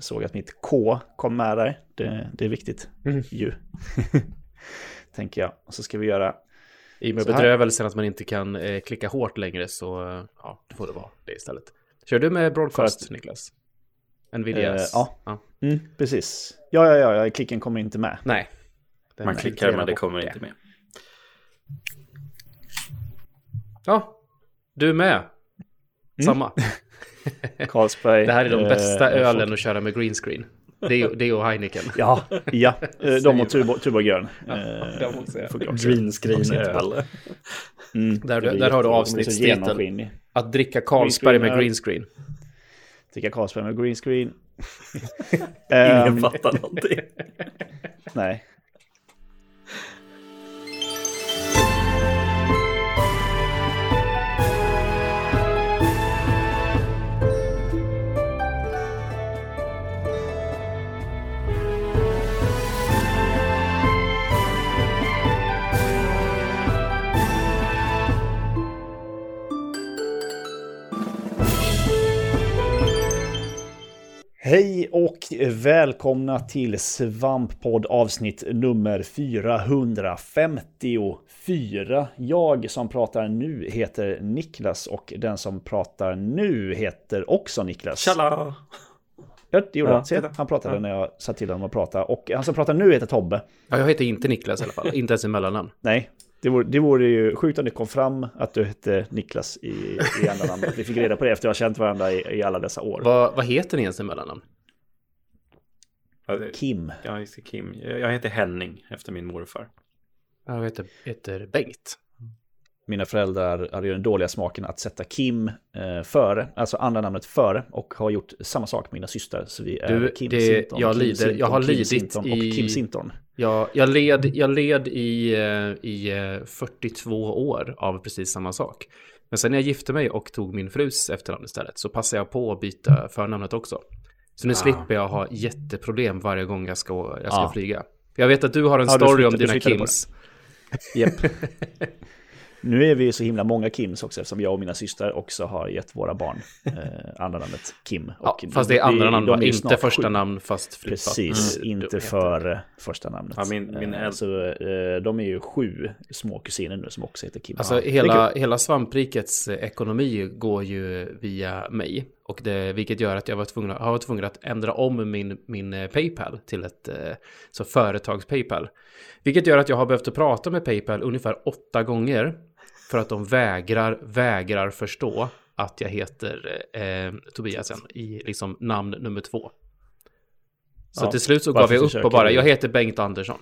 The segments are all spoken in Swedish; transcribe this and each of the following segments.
såg att mitt K kom med där. Det, det är viktigt Mm. ju. Tänker jag. Och så ska vi göra... I och med bedrövelsen att man inte kan eh, klicka hårt längre så eh, ja, då får det vara det istället. Kör du med broadcast, att- Niklas? Nvidias? Eh, ja. Mm, precis. Ja, ja, ja, ja, klicken kommer inte med. Nej. Den Man är klickar men det kommer inte med. Ja, du med. Samma. Carlsberg. Det här är de eh, bästa ölen folk- att köra med green screen. Det är, det är och Heineken. Ja, ja. Eh, de och Tuborg grön. Ja, Eh. Green screen öl. Mm, Där- har du avsnittstiteln. Att dricka Carlsberg med green screen. Dricka Carlsberg med green screen. Ingen Ehm, fattar någonting. nej. Hej och välkomna till Svamppodd avsnitt nummer 454. Jag som pratar nu heter Niklas och den som pratar nu heter också Niklas. Tjalla! Ja, det gjorde Ja, han. Se, han pratade när jag satt till honom och pratade. Och han som pratar nu heter Tobbe. Ja, jag heter inte Niklas i alla fall. Inte ens i mellannamn. Nej, det vore, det vore ju sjukt om det kom fram att du hette Niklas i, i andra namn. Att vi fick reda på det efter att ha känt varandra i, i alla dessa år. Vad, vad heter ni ens i mellannamn? Ja, det- Kim. Jag heter Kim. Jag heter Henning efter min morfar. Ja, Jag heter, heter Bengt. Mina föräldrar hade ju den dåliga smaken att sätta Kim eh, före, alltså andra namnet före, och har gjort samma sak med mina systrar. Så vi är Du, Kim det- Sinton, jag Kim lider- Sinton, jag har Kim lidit Sinton i- och Kim Sinton. Jag, jag, led, jag led i, eh, i eh, 42 år av precis samma sak. Men sen när jag gifte mig och tog min frus efternamn istället så passade jag på att byta förnamnet också. Så nu Ah. slipper jag ha jätteproblem varje gång jag ska, jag ska Ja. flyga. Jag vet att du har en du story om flyttade- du dina Kims. Japp. Nu är vi ju så himla många Kims också eftersom jag och mina systrar också har gett våra barn eh, andra namnet Kim. Ja, Och fast det är andra namn de är inte första sju. namn fast flippat. Precis, Mm, inte före första namnet. Ja, min- min Eh, äld- Så eh, de är ju sju små kusiner nu som också heter Kim. Alltså Ja, hela, hela svamprikets eh, ekonomi går ju via mig. Och det, vilket gör att jag var tvungen, har varit tvungen att ändra om min, min Paypal till ett så företags-Paypal. Vilket gör att jag har behövt att prata med Paypal ungefär åtta gånger. För att de vägrar, vägrar förstå att jag heter eh, Tobiasen i liksom namn nummer två. Så Ja, till slut så gav jag upp och bara, jag heter Bengt Andersson.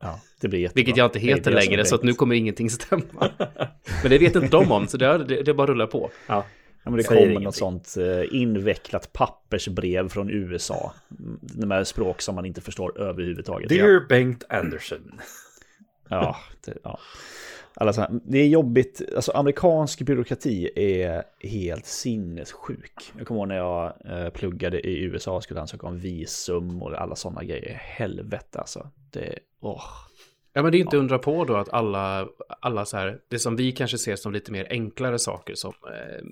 Ja, det blir jättebra. Vilket jag inte heter längre, så att nu kommer ingenting stämma. Men det vet inte de om, så det, det, det bara rullar på. Ja. Ja, men det kommer något sånt eh, invecklat pappersbrev från USA. mm, Med språk som man inte förstår överhuvudtaget. Dear Bengt Anderson. Ja, det, ja. Alla såna, det är jobbigt. Alltså amerikansk byråkrati är helt sinnessjuk. Jag kommer ihåg när jag eh, pluggade i USA och skulle ansöka om visum och alla sådana grejer. Helvete alltså. Det, åh. Ja, men det är inte undra på då att alla, alla så här, det som vi kanske ser som lite mer enklare saker som eh,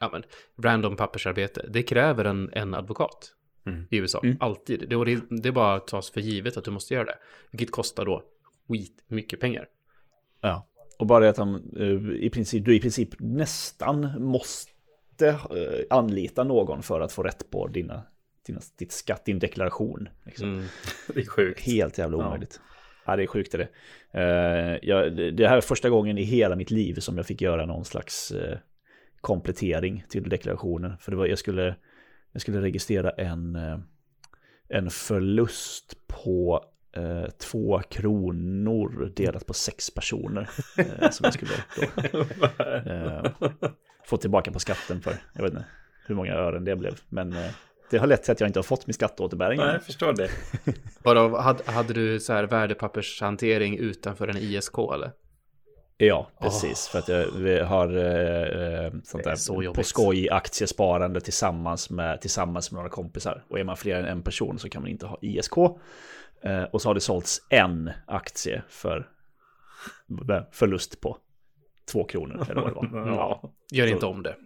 ja, men, random pappersarbete, det kräver en, en advokat Mm. i USA, Mm. alltid. Det, det, det bara tas för givet att du måste göra det, vilket kostar då skit mycket pengar. Ja. Och bara det att de, eh, i princip, du i princip nästan måste eh, anlita någon för att få rätt på dina, dina, ditt skatt, din deklaration. Liksom. Mm. Det är sjukt. Helt jävla Ja. omöjligt. Ja, det är sjukt är det. Uh, jag, det här är första gången i hela mitt liv som jag fick göra någon slags eh, komplettering till deklarationen. För det var, jag, skulle, jag skulle registrera en, eh, en förlust på eh, två kronor delat på sex personer. eh, som jag skulle då, eh, få tillbaka på skatten för. Jag vet inte hur många ören det blev. Men eh, det har lett till att jag inte har fått min skatteåterbäring. Nej, jag förstår det. Vadå, hade, hade du så här värdepappershantering utanför en ISK eller? Ja, precis. För att jag vi har eh, eh, sånt där så på skoj aktiesparande tillsammans med, tillsammans med några kompisar. Och är man fler än en person så kan man inte ha ISK. Eh, och så har det sålts en aktie för med förlust på två kronor. Eller vad det var. Ja. Gör Så- inte om det.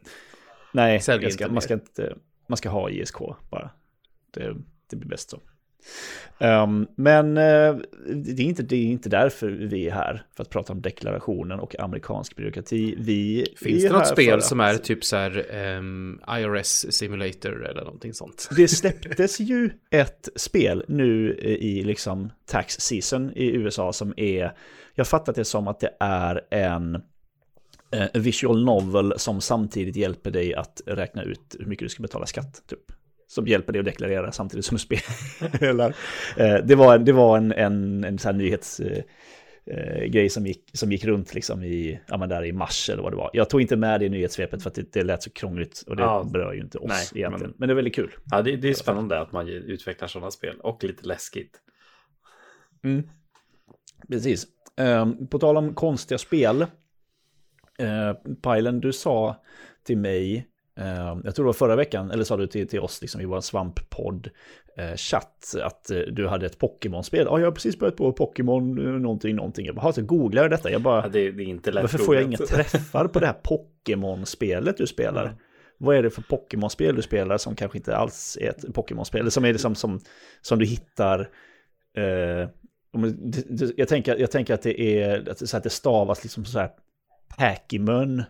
Nej, ska, inte man, ska inte, man ska ha ISK bara. Det, det blir bäst så. Um, men uh, det, är inte, det är inte därför vi är här, för att prata om deklarationen och amerikansk byråkrati. Vi Finns det något spel för som att- är typ så här ehm, iOS simulator eller någonting sånt? Det släpptes ju ett spel nu i liksom tax season i USA som är, jag fattat det som att det är en eh, visual novel som samtidigt hjälper dig att räkna ut hur mycket du ska betala skatt. Typ. Som hjälper dig att deklarera samtidigt som du spelar. Eh, det var, det var en, en, en sån här nyhets... eh, eh, grej som gick, som gick runt liksom i, ja, där i mars eller vad det var. Jag tog inte med det i nyhetssvepet för att det, det lät så krångligt och det Ja. berör ju inte oss Nej, egentligen. Men... men- det är väldigt kul. Ja, det, det är spännande att man utvecklar sådana spel och lite läskigt. Mm. Precis. Um, på tal om konstiga spel. Uh, Pajlen, du sa till mig, eh, jag tror det var förra veckan, eller sa du till, till oss liksom, i vår svamppodd eh, chatt att eh, du hade ett Pokémon-spel. Ja, jag har precis börjat på Pokémon eh, någonting, någonting. Jag bara, "Ha, så googlar jag detta. Jag bara, Ja, det, det är inte lätt varför får jag inga träffar på det här Pokémon-spelet du spelar? Mm. Vad är det för Pokémon-spel du spelar som kanske inte alls är ett Pokémon-spel? Eller som är liksom som, som du hittar... Eh, jag, tänker, jag tänker att det är så att det stavas liksom så här Packimön.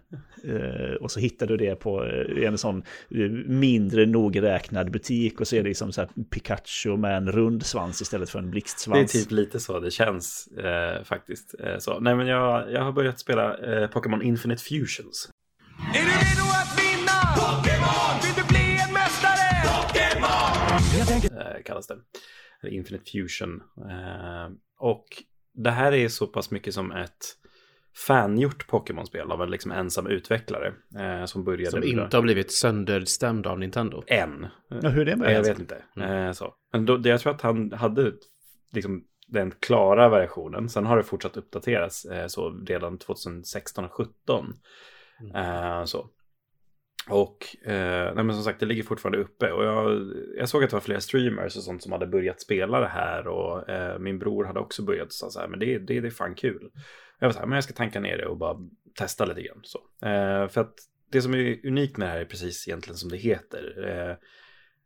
Eh, och så hittar du det på eh, en sån eh, mindre nogräknad butik och så är det liksom så här Pikachu med en rund svans istället för en Det är blixtsvans. typ lite så det känns eh, faktiskt. Eh, så. Nej, men jag, jag har börjat spela eh, Pokémon Infinite Fusions. Är du redo att vinna? Pokémon! Vill du bli en mästare? Pokémon! eh, kallas det. Eller Infinite Fusion. Och det här är så pass mycket som ett fangjort Pokémon-spel av en liksom ensam utvecklare. Eh, som började Som inte har blivit sönderstämd av Nintendo. än. Ja, hur är det Nej, med jag vet inte. Eh, så. Men då, det, jag tror att han hade liksom den klara versionen. Sen har det fortsatt uppdateras eh, så redan 2016 och 2017. Eh, så. Och eh, nej, men som sagt, det ligger fortfarande uppe. Och jag, jag såg att det var flera streamers och sånt som hade börjat spela det här. Och eh, min bror hade också börjat och sa så här, men det, det, det är fan kul. Jag var så här, men jag ska tanka ner det och bara testa lite grann. Så. Eh, för att det som är unikt med det här är precis egentligen som det heter. Eh,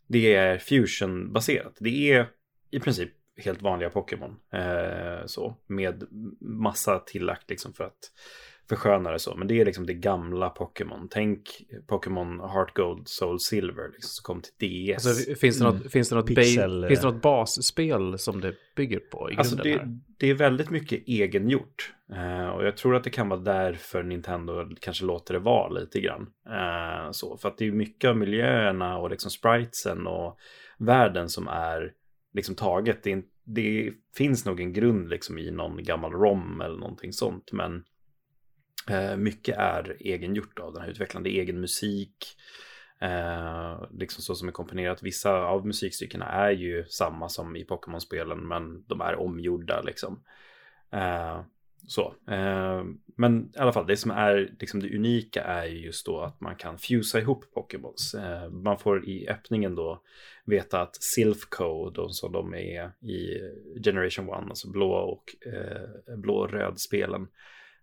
det är fusion-baserat. Det är i princip helt vanliga Pokémon. Eh, så, med massa tillagt liksom för att försköna det så. Men det är liksom det gamla Pokémon. Tänk Pokémon Heart Gold, Soul Silver liksom, som kom till DS. Alltså, finns, det något, finns, det något Pixel, finns det eh. något basspel som det bygger på i? Alltså det, här? det är väldigt mycket egengjort. Eh, och jag tror att det kan vara därför Nintendo kanske låter det vara lite grann. Eh, så, för att det är mycket av miljöerna och liksom spritesen och världen som är liksom taget. Det, är, det finns nog en grund liksom i någon gammal ROM eller någonting sånt. Men Eh, mycket är egengjort av den här utvecklaren. Det är egen musik. Eh, liksom så som är komponerat. Vissa av musikstyckena är ju samma som i Pokémon-spelen men de är omgjorda liksom. Eh, så. Eh, men i alla fall, det som är liksom det unika är ju just då att man kan fusa ihop Pokémons. Eh, man får i öppningen då veta att Silphco, de som de är i Generation 1, alltså blå och eh, blå och röd spelen.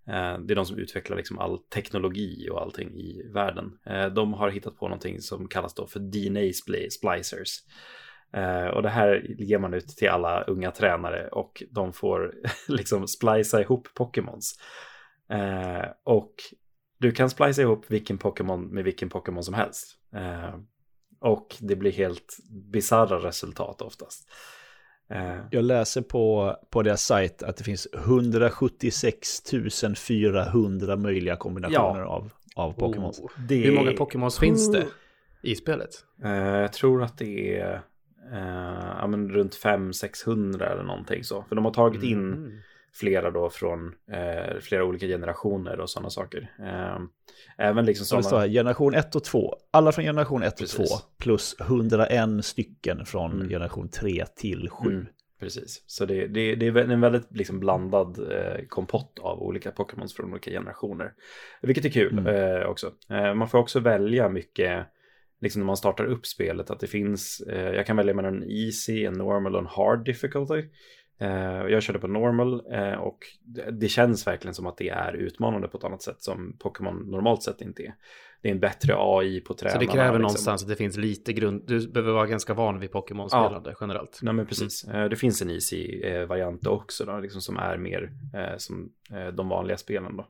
Eh, det är de som utvecklar liksom all teknologi och allting i världen. Eh, de har hittat på någonting som kallas då för DNA-splicers. Eh, och det här ger man ut till alla unga tränare och de får liksom splicea ihop Pokémons. Och du kan splicea ihop vilken Pokémon med vilken Pokémon som helst. Och det blir helt bisarra resultat oftast. Eh, Jag läser på, på deras sajt att det finns 176 400 möjliga kombinationer Ja. av, av Pokémon. Oh. det Hur många Pokémons finns det i spelet? Eh, jag tror att det är eh, ja, men runt 500-600 eller någonting så. För de har tagit in Mm. Flera då från eh, flera olika generationer och sådana saker. Eh, även liksom Så sådana... här, generation 1 och 2. Alla från generation 1 och 2. Precis. Plus 101 stycken från Mm. generation 3 till 7. Mm, precis, så det, det, det är en väldigt liksom blandad eh, kompott av olika Pokémons från olika generationer. Vilket är kul Mm. eh, också. Eh, man får också välja mycket, liksom när man startar upp spelet, att det finns, eh, jag kan välja mellan en easy, en normal och en hard difficulty. Eh, jag körde på normal eh, och det, känns verkligen som att det är utmanande på ett annat sätt som Pokémon normalt sett inte är. det är en bättre AI på tränarna. Så det kräver liksom. någonstans att det finns lite grund. Du behöver vara ganska van vid Pokémon-spelande generellt. Nej men precis. Eh, Det finns en easy-variant också då, liksom som är mer som de vanliga spelen då.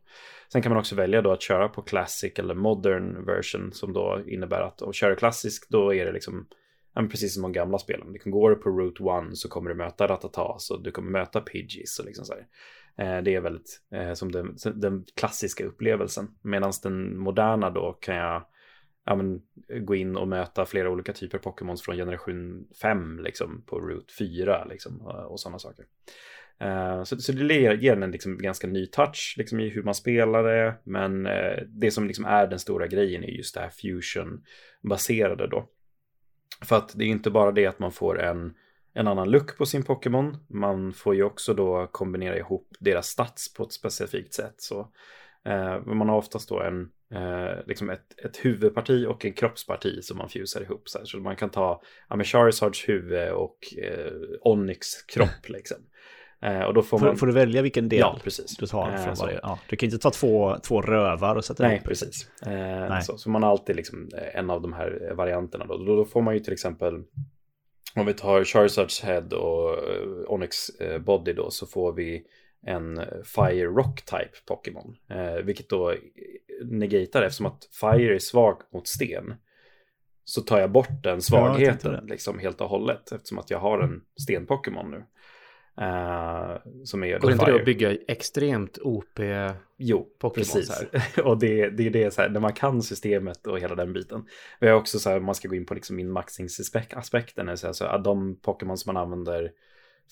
Sen kan man också välja då att köra på Classic eller Modern version som då innebär att om köra Classic då är det liksom ja, men precis som de gamla spelen. Du kan gå på Route 1 så kommer du möta Ratatas och du kommer möta Pidgeys och liksom så här. Eh, det är väldigt eh, som den, den klassiska upplevelsen. Medan den moderna då kan jag ja, men, gå in och möta flera olika typer Pokémons från generation 5 liksom, på Route 4 liksom, och, och sådana saker. Uh, så, så det ger den en liksom ganska ny touch liksom, i hur man spelar det. Men uh, det som liksom är den stora grejen är just det här fusion-baserade då. För att det är inte bara det att man får en, en annan look på sin Pokémon. Man får ju också då kombinera ihop deras stats på ett specifikt sätt. Så eh, man har oftast då en, eh, liksom ett, ett huvudparti och en kroppsparti som man fusar ihop. Så, här. så man kan ta ja, Charizards huvud och eh, Onyx kropp liksom. Eh, och då får Får, man... får du välja vilken del Ja, precis. du tar Eh, från så. varje? Ja, du kan inte ta två, två rövar och sätta Nej, ihop. precis. Eh, Så, så man har alltid liksom eh, en av de här varianterna. Då. Då, då får man ju till exempel, om vi tar Charizards Head och eh, Onyx eh, Body då, så får vi en eh, Fire Rock Type Pokémon. Eh, vilket då negatar eftersom att Fire är svag mot sten. Så tar jag bort den svagheten det. liksom helt och hållet eftersom att jag har en sten-Pokémon nu. Eh, som är Går inte det att bygga extremt OP? Jo, Pokémons precis. och det, det är det så här, när man kan systemet och hela den biten. Vi har också så här, man ska gå in på liksom min-maxingsaspekten, så här, så att de Pokémon som man använder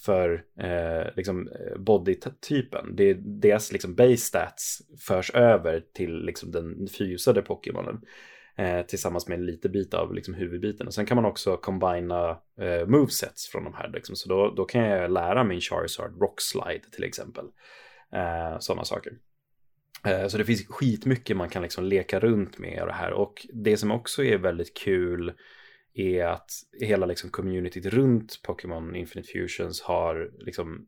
för eh, liksom eh, body-typen, det är deras liksom base stats förs över till liksom den fusade Pokémonen. Eh, tillsammans med en liten bit av liksom, huvudbiten. Och sen kan man också kombina eh, movesets från de här. Liksom. Så då, då kan jag lära min Charizard Rockslide till exempel. Eh, Sådana saker. Eh, Så det finns skitmycket man kan liksom leka runt med det här. Och det som också är väldigt kul är att hela liksom communityt runt Pokémon Infinite Fusions har liksom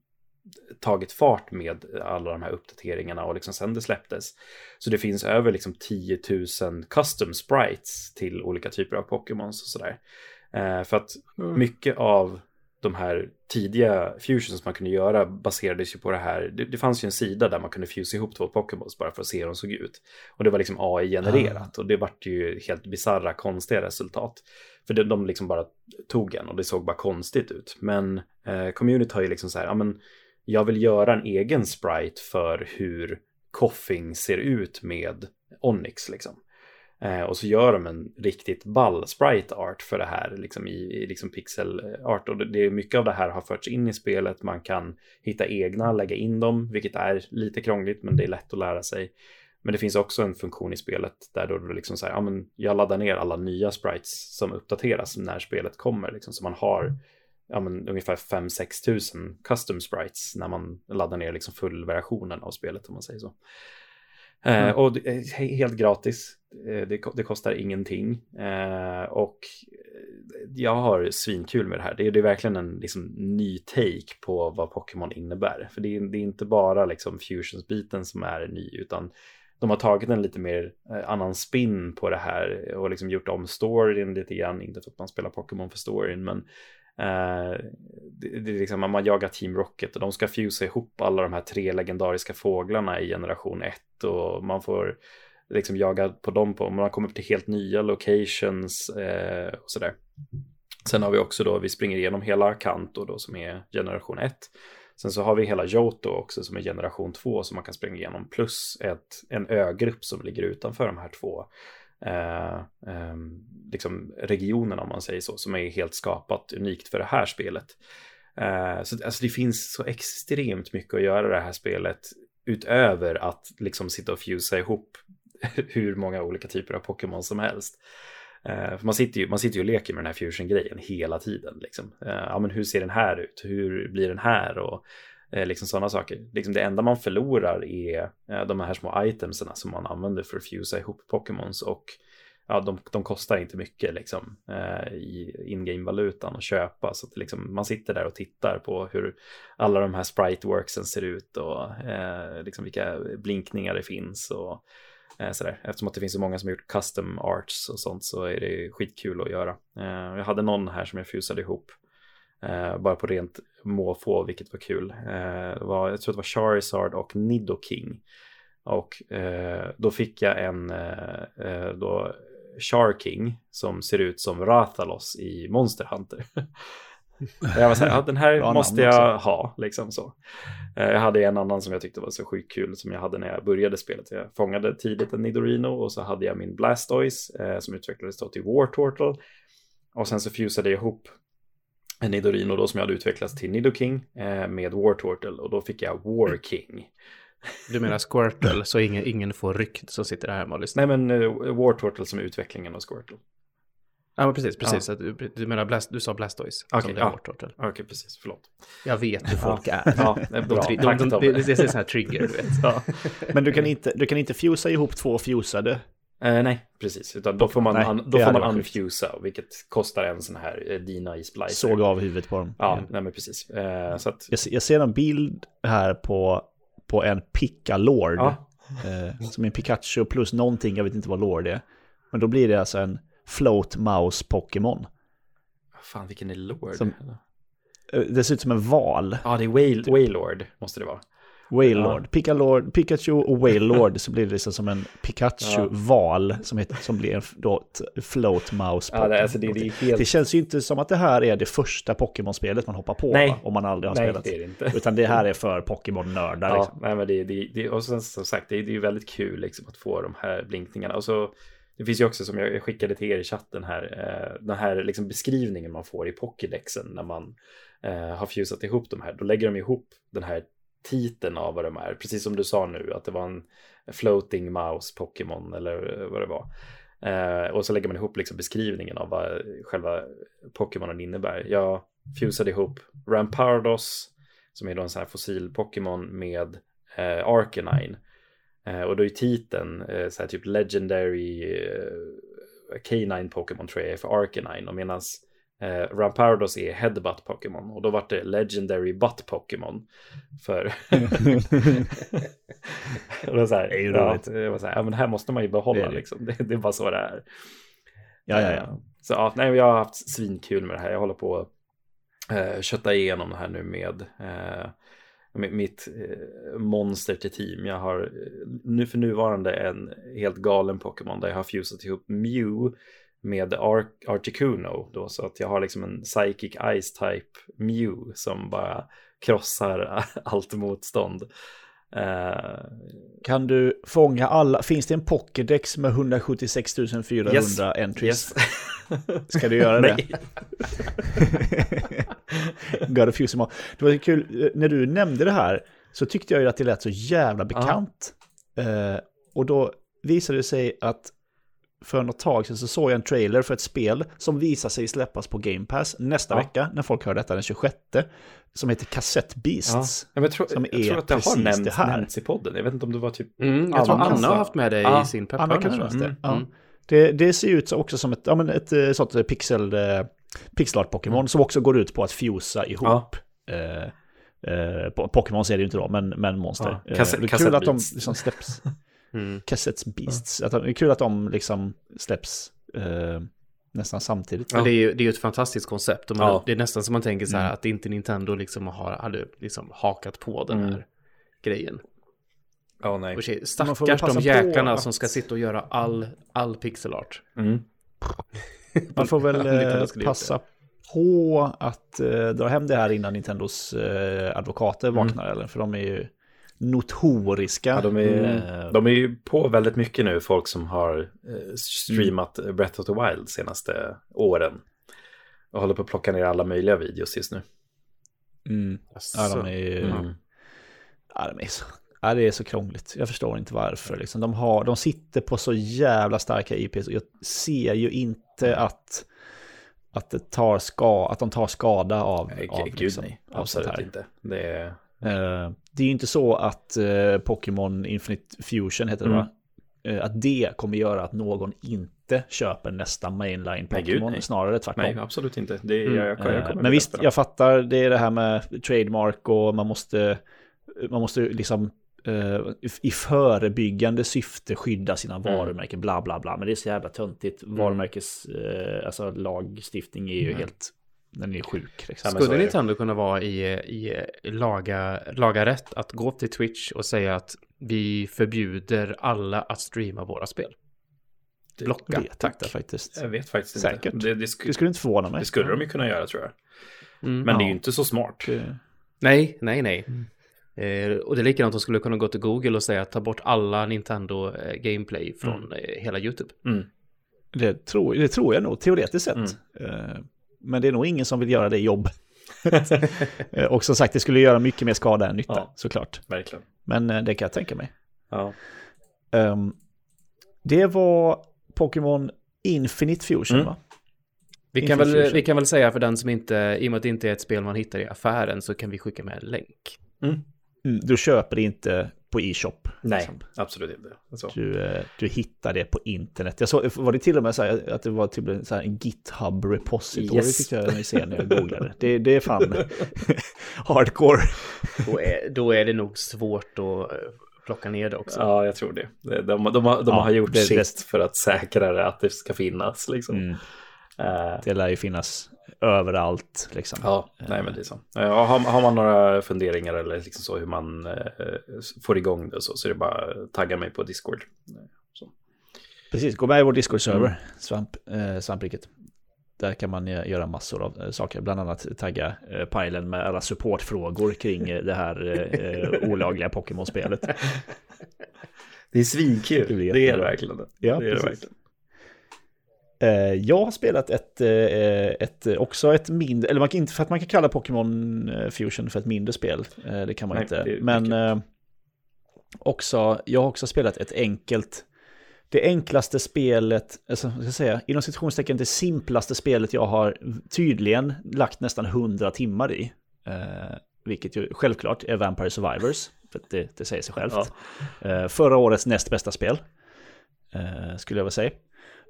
tagit fart med alla de här uppdateringarna och liksom sen det släpptes. Så det finns över liksom 10 000 custom sprites till olika typer av Pokémons och sådär. Eh, för att mycket av de här tidiga fusions man kunde göra baserades ju på det här. Det, det fanns ju en sida där man kunde fuse ihop två Pokémons bara för att se hur de såg ut. Och det var liksom AI-genererat och det vart ju helt bizarra, konstiga resultat. För de, de liksom bara tog en och det såg bara konstigt ut. Men eh, community har ju liksom så här, ja men jag vill göra en egen sprite för hur Koffing ser ut med Onyx liksom. Eh, och så gör de en riktigt ball sprite art för det här liksom i, i liksom pixel art. Och det, det är mycket av det här har förts in i spelet. Man kan hitta egna, lägga in dem, vilket är lite krångligt, men det är lätt att lära sig. Men det finns också en funktion i spelet där då du liksom säger, ja men jag laddar ner alla nya sprites som uppdateras när spelet kommer, liksom, så man har ja, men, ungefär 5-6 tusen custom sprites när man laddar ner liksom fullversionen av spelet om man säger så. Eh, och det är he- helt gratis. Eh, Det, det kostar ingenting. Eh, och eh, jag har svinkul med det här. Det är, det är verkligen en liksom, ny take på vad Pokémon innebär. För det är, det är inte bara liksom, fusions-biten som är ny, utan de har tagit en lite mer eh, annan spin på det här och liksom gjort om storyn lite grann. Inte för att man spelar Pokémon för storyn, men eh, Eh, det, det är liksom man jagar Team Rocket och de ska fusa ihop alla de här tre legendariska fåglarna i generation 1 och man får liksom jaga på dem på, man kommer upp till helt nya locations eh, och sådär. Sen har vi också då, vi springer igenom hela Kanto då som är generation 1. Sen så har vi hela Johto också som är generation 2 som man kan springa igenom plus ett, en ögrupp som ligger utanför de här två eh, eh, liksom regionerna om man säger så som är helt skapat unikt för det här spelet. Eh, så alltså, det finns så extremt mycket att göra i det här spelet utöver att liksom sitta och fusa ihop hur många olika typer av Pokémon som helst. Eh, för man sitter, ju, man sitter ju och leker med den här fusion-grejen hela tiden. Liksom. Eh, ja, men hur ser den här ut? Hur blir den här? Och Eh, liksom sådana saker. Liksom det enda man förlorar är eh, de här små itemsen som man använder för att fusa ihop Pokémons. Och ja, de, de kostar inte mycket liksom, eh, i in-game-valutan att köpa. Så att liksom, man sitter där och tittar på hur alla de här sprite-worksen ser ut och eh, liksom vilka blinkningar det finns. Och, Eh, sådär. Eftersom att det finns så många som har gjort custom arts och sånt så är det skitkul att göra. Eh, jag hade någon här som jag fusade ihop. Eh, bara på rent måfå, vilket var kul. Eh, var, jag tror det var Charizard och Nidoking. Och eh, då fick jag en eh, eh, då Sharking som ser ut som Rathalos i Monster Hunter. jag var så här, ja, den här måste också. jag ha, liksom så. Eh, Jag hade en annan som jag tyckte var så sjukt kul som jag hade när jag började spelet. Jag fångade tidigt en Nidorino och så hade jag min Blastoise eh, som utvecklades då till War Turtle. Och sen så fusade jag ihop Nidorino då som jag hade utvecklats till Nidoking eh, med War Turtle och då fick jag War King. Du menar Squirtle, så ingen, ingen får rykt som sitter här hemma och lyssnar. Nej men eh, War Turtle som är utvecklingen av Squirtle. Ja, men precis, precis. Att Du, du menar Blast, du sa Blastoise. Okej, som det ja. är vårt turtle. Okej, precis, förlåt. Jag vet hur folk är. Ja, det är De, bra. de, de, Tobbe. det, det är sån här trigger, du vet. Ja. Men du kan inte, du kan inte fusa ihop två fusade. Eh, nej, precis. Utan då får man, Nej, det då får man unfusa, vilket kostar en sån här eh, Dina i Splicer. Såg av huvudet på dem. Ja, nej men precis. Eh, så att, Jag, ser- jag ser en bild här på, på en Pickalord. ja, Eh, som är en Pikachu plus någonting, jag vet inte vad Lord är. Men då blir det alltså en Float Mouse Pokémon. fan vilken är Lord? Som- Eh, Det ser ut som en val. Ja, det är Wail, Wailord, måste det vara. Wailord. Pickalord, Pikachu och Wailord så blir det liksom som en Pikachu-val som, heter, som blir en då ett Float Mouse Ja, det, alltså det, det helt... Det känns ju inte som att det här är det första Pokémon-spelet man hoppar på Nej. va? om man aldrig har Nej, spelat. det inte. Utan det här är för Pokémon-nördar. Ja, Liksom. nej, men det, det, det, och sen som sagt, det, det är ju väldigt kul liksom, att få de här blinkningarna. Och så, det finns ju också som jag skickade till er i chatten här, eh, den här liksom beskrivningen man får i Pokédexen när man eh, har fusat ihop de här. Då lägger de ihop den här titeln av vad de är, precis som du sa nu, att det var en floating mouse Pokémon eller eh, vad det var. Eh, och så lägger man ihop liksom beskrivningen av vad själva Pokémonen innebär. Jag fusade ihop Rampardos, som är då en sån här fossil Pokémon med eh, Arcanine. Eh, och då är titeln eh, så här typ Legendary eh, Canine Pokémon tror jag är för Arcanine. Och medans eh, Rampardos är Headbutt Pokémon. Och då var det Legendary Butt Pokémon. För... och då så här, Det är ju roligt. det var så här, ja men det här måste man ju behålla Det det. liksom. Det, det är bara så det är. Ja, ja, Eh, ja. Så ja, nej, jag har haft svinkul med det här. Jag håller på att eh, kötta igenom det här nu med eh, mitt eh, monster till team. Jag har eh, nu för nuvarande en helt galen Pokémon där jag har fusat ihop Mew med Ar- Articuno då så att jag har liksom en Psychic Ice Type Mew som bara krossar allt motstånd. Eh, Kan du fånga alla? Finns det en Pokédex med 176 400 Yes. entries? yes. Ska du göra det? Of Fuse them. Det var kul, eh, när du nämnde det här så tyckte jag ju att det lät så jävla bekant. Eh, och då visade det sig att för något tag sedan så såg jag en trailer för ett spel som visar sig släppas på Game Pass nästa Ja. vecka, när folk hör detta den 26, som heter Cassette. Beasts. Ja, jag, tror, Som jag tror att det har nämnts, det här. nämnts i podden. Jag vet inte om det var typ... Mm, jag tror Anna Anna sa- har haft med det Ja, i sin Anna pepparna. kanske tror jag. det. Mm, Ja. mm. Det, det ser ut så också som ett, ja, men ett eh, sånt pixel, eh, pixelart-Pokémon som också går ut på att fusa ihop. Eh, eh, po- Pokémon ser det ju inte då, men, men monster. Ja, Eh, kassett- det är kul att de liksom släpps. Mm. Cassettes Beasts. Att de, det är kul att de liksom släpps eh, nästan samtidigt. Men det är ju det är ett fantastiskt koncept. Man, Ja. Det är nästan som man tänker så här Mm. att inte Nintendo liksom har, hade liksom hakat på den här Mm. grejen. Ja, nej. Och tjej, stackars de på att- som ska sitta och göra all, all pixelart. Mm. Man får väl eh, passa på att eh, dra hem det här innan Nintendos eh, advokater vaknar. Eller? För de är ju notoriska. Ja, de, är, Eh, de är ju på väldigt mycket nu, folk som har eh, streamat Breath of the Wild senaste åren. Och håller på att plocka ner alla möjliga videos just nu. mm. Ja, de är ju... Mm. Ja, de är så, ja, det är så krångligt. Jag förstår inte varför. Liksom. De, har, de sitter på så jävla starka IPs. och Jag ser ju inte att, att, det tar ska, att de tar skada av, Nej, av, gud liksom, nej, av sånt absolut här. inte. Det är... Eh, det är ju inte så att eh, Pokémon Infinite Fusion heter det Mm. va? Eh, att det kommer göra att någon inte köper nästa mainline Pokémon. Snarare tvärtom. Nej, absolut inte. Det är, Mm. jag, jag, jag Men visst, jag fattar, det är det här med trademark och man måste, man måste liksom i förebyggande syfte skydda sina varumärken, bla bla bla. Men det är så jävla töntigt. Varumärkes, eh, alltså lagstiftning är ju helt, den är sjuk. Liksom. Ja, Skulle. Nintendo kunna vara i, i laga, laga rätt att gå till Twitch och säga att vi förbjuder alla att streama våra spel? Blocka, Vet tack. inte faktiskt. Jag vet faktiskt Säkert. inte. Det, det, sk- Det skulle inte förvåna mig. det skulle de ju kunna göra tror jag. Mm. Men det är Ja. ju inte så smart. Det- Nej, nej, nej. Eh, och det är likadant, de skulle kunna gå till Google och säga att ta bort alla Nintendo eh, gameplay från eh, hela YouTube. Mm. Det tror, det tror jag nog, teoretiskt sett. Eh, Men det är nog ingen som vill göra det jobb. Eh, Och som sagt, det skulle göra mycket mer skada än nytta, Ja. såklart. Verkligen. Men eh, det kan jag tänka mig. Ja. Ehm, det var Pokémon Infinite Fusion, Mm. va? Vi kan, väl, Fusion. vi kan väl säga för den som inte, i och med att det inte är ett spel man hittar i affären, så kan vi skicka med en länk. Mm, Du köper inte på e-shop. Nej, liksom. absolut inte. Så. Du, eh, du hittar det på internet. Jag såg, var det till och med så här att det var typ en, så här, en GitHub repository Yes. tyckte jag mig se när jag googlade. Det, det är fan hardcore. Då är, då är det nog svårt att eh, plocka ner det också. Ja, jag tror det. De, de, de, har- de Ja, har gjort det- sitt för att säkra det, att det ska finnas. Liksom. Mm. Eh, Det lär ju finnas överallt liksom. ja, nej men det är så. Ja, har, har man några funderingar eller liksom så hur man eh, får igång det så, så är det bara att tagga mig på Discord. Så. Precis, gå med i vår Discord-server, Mm. Svamp, eh, Svampriket. Där kan man eh, göra massor av eh, saker, bland annat tagga eh, pilen med alla supportfrågor kring eh, det här eh, eh, olagliga Pokémon-spelet. Det är svinkul, Det är det verkligen. Ja, det är det verkligen. Eh, jag har spelat ett, eh, ett, också ett mindre, eller man kan inte, för att man kan kalla Pokémon eh, Fusion för ett mindre spel, det kan man Nej, inte. Men också, jag har också spelat ett enkelt, det enklaste spelet, alltså, ska jag säga, inom citationstecken det simplaste spelet jag har tydligen lagt nästan 100 timmar i. Vilket ju självklart är Vampire Survivors, för det, det säger sig självt. Eh, förra årets näst bästa spel, skulle jag vilja säga.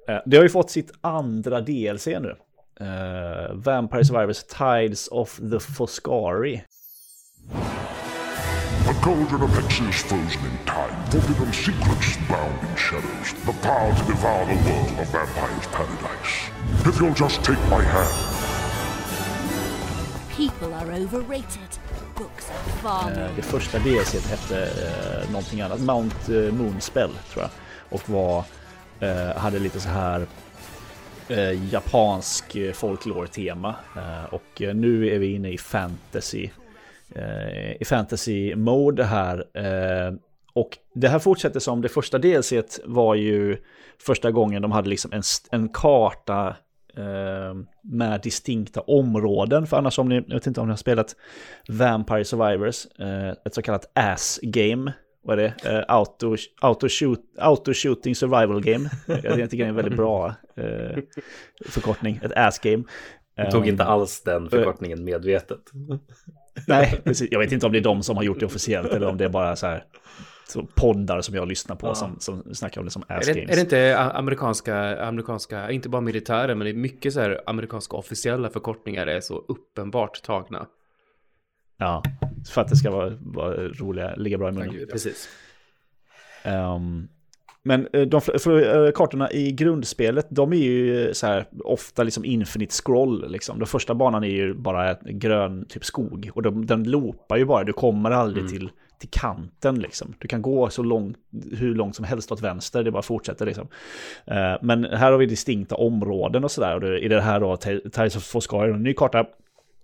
Eh, Det har ju fått sitt andra DLC nu. Uh, Vampire Survivors Tides of the Foscari. The cauldron of hexes frozen in time, forbidden secrets bound in shadows, the power to devour the world of vampire's paradise. If you'll just take my hand, People are overrated. Books are far more Eh, Det första DLC hette eh, någonting annat, Mount eh, Moonspell tror jag. Och var, Eh, hade lite så här eh, japansk eh, folklore-tema. Eh, och eh, nu är vi inne i fantasy. Eh, I fantasy mode här. Eh, och det här fortsätter som det första DLC var ju första gången de hade liksom en, en karta med distinkta områden. För annars om ni, jag vet inte om ni har spelat Vampire Survivors, ett så kallat ass game. Vad är det? Eh, auto, auto, shoot, auto shooting survival game. Jag tycker det är en väldigt bra eh, förkortning, ett ass game. Jag tog Eh, inte alls den förkortningen medvetet. Nej, precis. Jag vet inte om det är de som har gjort det officiellt eller om det är bara så här så poddar som jag lyssnar på som, som snackar om det som ass Är det, games. är det inte amerikanska, amerikanska, inte bara militären, men det är mycket så här amerikanska officiella förkortningar är så uppenbart tagna. Ja, för att det ska vara, vara roliga, ligga bra i munnen. Precis. Ehm, men eh, de för, för, eh, kartorna i grundspelet, de är ju så här ofta liksom infinite scroll. Liksom. Den första banan är ju bara grön typ skog och de, den loopar ju bara. Du kommer aldrig till, till kanten liksom. Du kan gå så långt, hur långt som helst åt vänster, det bara fortsätter liksom. Eh, men här har vi distinkta områden och sådär. Och det, i det här då, Tides of Foscari, en ny karta.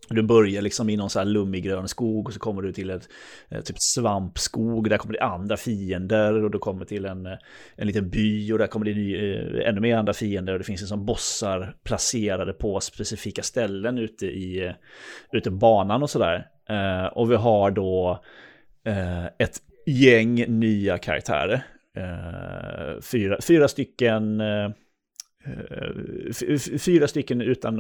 Du börjar liksom i någon så här lummig grön skog och så kommer du till ett eh, typ svampskog. Där kommer det andra fiender och du kommer till en, eh, en liten by och där kommer det ny, eh, ännu mer andra fiender. Och det finns liksom bossar placerade på specifika ställen ute i eh, ute banan och sådär. Eh, och vi har då eh, ett gäng nya karaktärer. Eh, fyra, fyra stycken eh, Eh, fyra stycken utan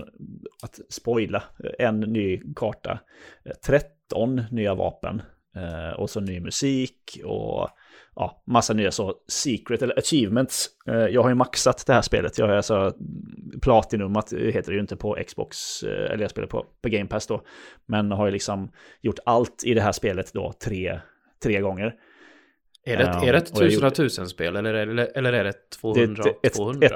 att spoila. En ny karta. Eh, 13 nya vapen. eh, Och så ny musik och ja, massa nya så secret eller achievements. Eh, Jag har ju maxat det här spelet. Jag har alltså mm, platinumat, eh, heter det ju inte på Xbox, eh, eller jag spelar på, på Game Pass då. Men har ju liksom gjort allt i det här spelet då tre, tre gånger. Är det, Ja, är det ett och jag tusen av gjorde- tusen spel eller, eller, eller är det Det 200 är av ett, 200? ett,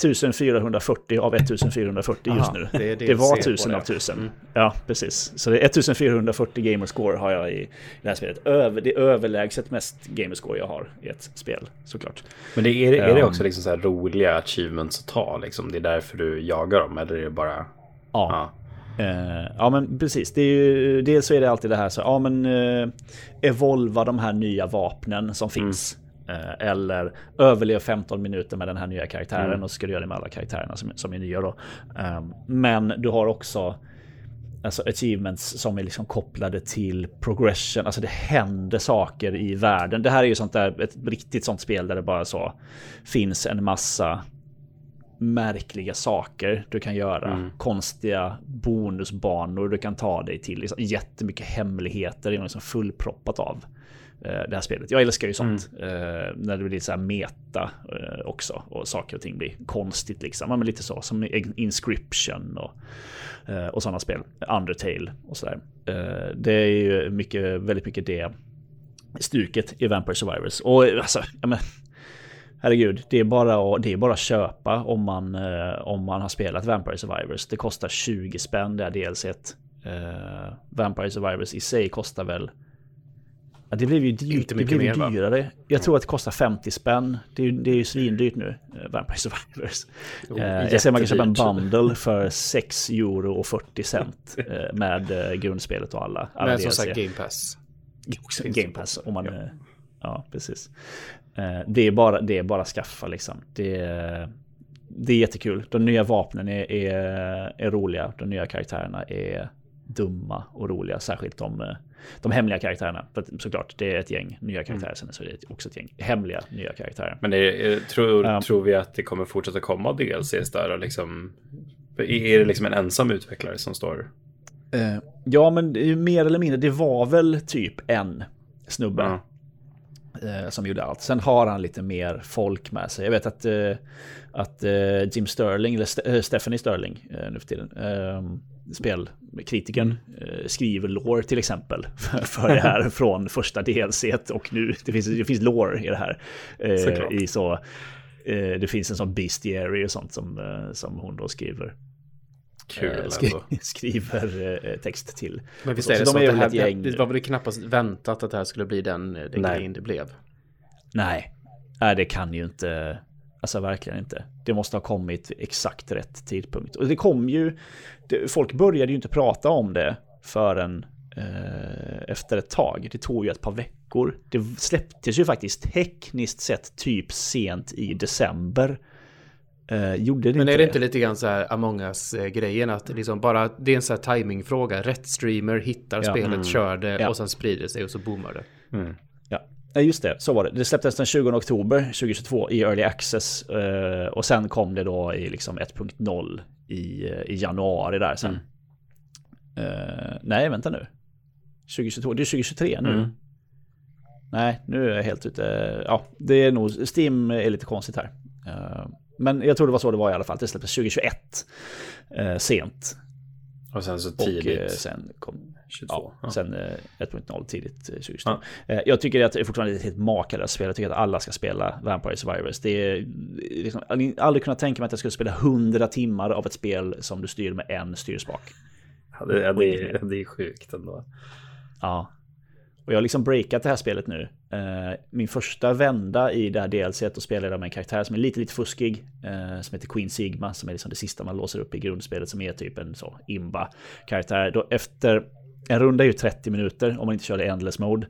1000 1440 av 1440 just Aha, nu. det Det, är det var 1000 det. av 1000. Mm. Ja, precis. Så det är 1440 gamerscore har jag i det här spelet. Över, det är överlägset mest gamerscore jag har i ett spel, såklart. Men det är, är det Ja. också liksom så här roliga achievements att ta? Liksom? Det är därför du jagar dem? Eller är det bara... Ja. Ja. Eh, ja men precis, det är ju, dels så är det alltid det här så, ja men uh, evolva de här nya vapnen som finns. Eh, eller överlev 15 minuter med den här nya karaktären och så ska du göra det med alla karaktärerna som, som är nya då. Eh, men du har också alltså achievements som är liksom kopplade till progression. Alltså det händer saker i världen. Det här är ju sånt där, ett riktigt sånt spel där det bara så finns en massa märkliga saker du kan göra. Konstiga bonusbanor du kan ta dig till. Liksom jättemycket hemligheter. Det är liksom fullproppat av eh, det här spelet. Jag älskar ju sånt. Eh, när det blir så här meta eh, också. Och saker och ting blir konstigt liksom. Ja, Men lite så som Inscription och, eh, och sådana spel. Undertale och sådär. Eh, det är ju mycket, väldigt mycket det stuket i Vampire Survivors. Och alltså, ja, men, Herregud, det är bara att, det är bara att köpa om man, eh, om man har spelat Vampire Survivors. Det kostar 20 spänn det här DLC. Eh, Vampire Survivors i sig kostar väl... Ja, det blev ju dyrt. Inte det blev mer, va? dyrare. Jag tror att det kostar 50 spänn. Det är, ju- det är ju svindyrt nu, eh, Vampire Survivors. Oh, Eh, jag ser man kan köpa en bundle för 6 euro och 40 cent med grundspelet och alla. alla Men som DLC. sagt Game Pass. Game Pass om man... ja. Ja, precis. Eh, Det är bara, det är bara skaffa liksom. Det är, det är jättekul. De nya vapnen är, är, är roliga. De nya karaktärerna är dumma och roliga. Särskilt de, eh, de hemliga karaktärerna. För att, såklart, det är ett gäng nya karaktärer. Sen så är det också ett gäng hemliga nya karaktärer. Men är, är, tror, Ja. tror vi att det kommer fortsätta komma DLCs där? Och liksom, är det liksom en ensam utvecklare som står... Eh, Ja, men mer eller mindre. Det var väl typ en snubbe. Ja. Eh, som gjorde allt. Sen har han lite mer folk med sig. Jag vet att, eh, att eh, Jim Sterling, eller Ste- eh, Stephanie Sterling eh, nu för tiden, eh, spelkritikern, eh, skriver lore till exempel för, för det här från första DLC och nu. Det finns, det finns lore i det här. I så, det finns en sån bestiary och sånt som, som hon då skriver. Kul eh, ändå. skri- skriver eh, text till. Men visst är det så så, de är att det, väl här, gäng- det var väl knappast väntat att det här skulle bli den, den Nej. grejen det blev. Nej, nej det kan ju inte. Alltså verkligen inte. Det måste ha kommit exakt rätt tidpunkt. Och det kom ju, det, folk började ju inte prata om det förrän eh, efter ett tag. Det tog ju ett par veckor. Det släpptes ju faktiskt tekniskt sett typ sent i december. Eh, gjorde det Men inte är det inte lite grann så här Among us-grejen att liksom bara det är en så här timingfråga. Rätt streamer hittar Ja. spelet, Mm. kör det Ja. och sen sprider det sig och så boomar det. Ja, Ja, just det. Så var det. Det släpptes den 20 oktober 2022 i Early Access. eh, Och sen kom det då i liksom 1.0 i, eh, i januari där sen. Eh, nej, vänta nu. 2022, det är 2023 nu. Mm. Nej, nu är jag helt ute. Ja, det är nog, Steam är lite konstigt här. Eh, men jag tror det var så det var i alla fall. Det släpptes 2021. eh, sent. Och sen så Och tidigt. eh, sen kom 22. Ja, Ja. sen eh, 1.0 tidigt eh, 2022. Ja. Eh, Jag tycker att det är fortfarande ett helt makalöst spel. Jag tycker att alla ska spela Vampire Survivors. Det är liksom, jag hade aldrig kunnat tänka mig att jag skulle spela 100 timmar av ett spel som du styr med en styrspak. Ja, det, ja, det, är, det är sjukt ändå. Ja. Och jag har liksom breakat det här spelet nu. Eh, Min första vända i det här DLC och spelade jag med en karaktär som är lite, lite fuskig. eh, Som heter Queen Sigma, som är liksom det sista man låser upp i grundspelet, som är typ en så imba-karaktär. Då efter en runda är ju 30 minuter om man inte kör i endless mode.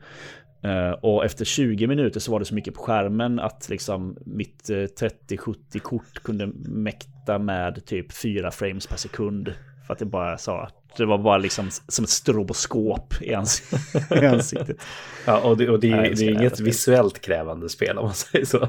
Eh, och efter 20 minuter så var det så mycket på skärmen att liksom mitt eh, 30-70-kort kunde mäkta med typ 4 frames per sekund. För att det bara sa, det var bara liksom som ett stroboskop i, ans- i ansiktet. Ja, och det, och det, det är inget visuellt krävande spel om man säger så.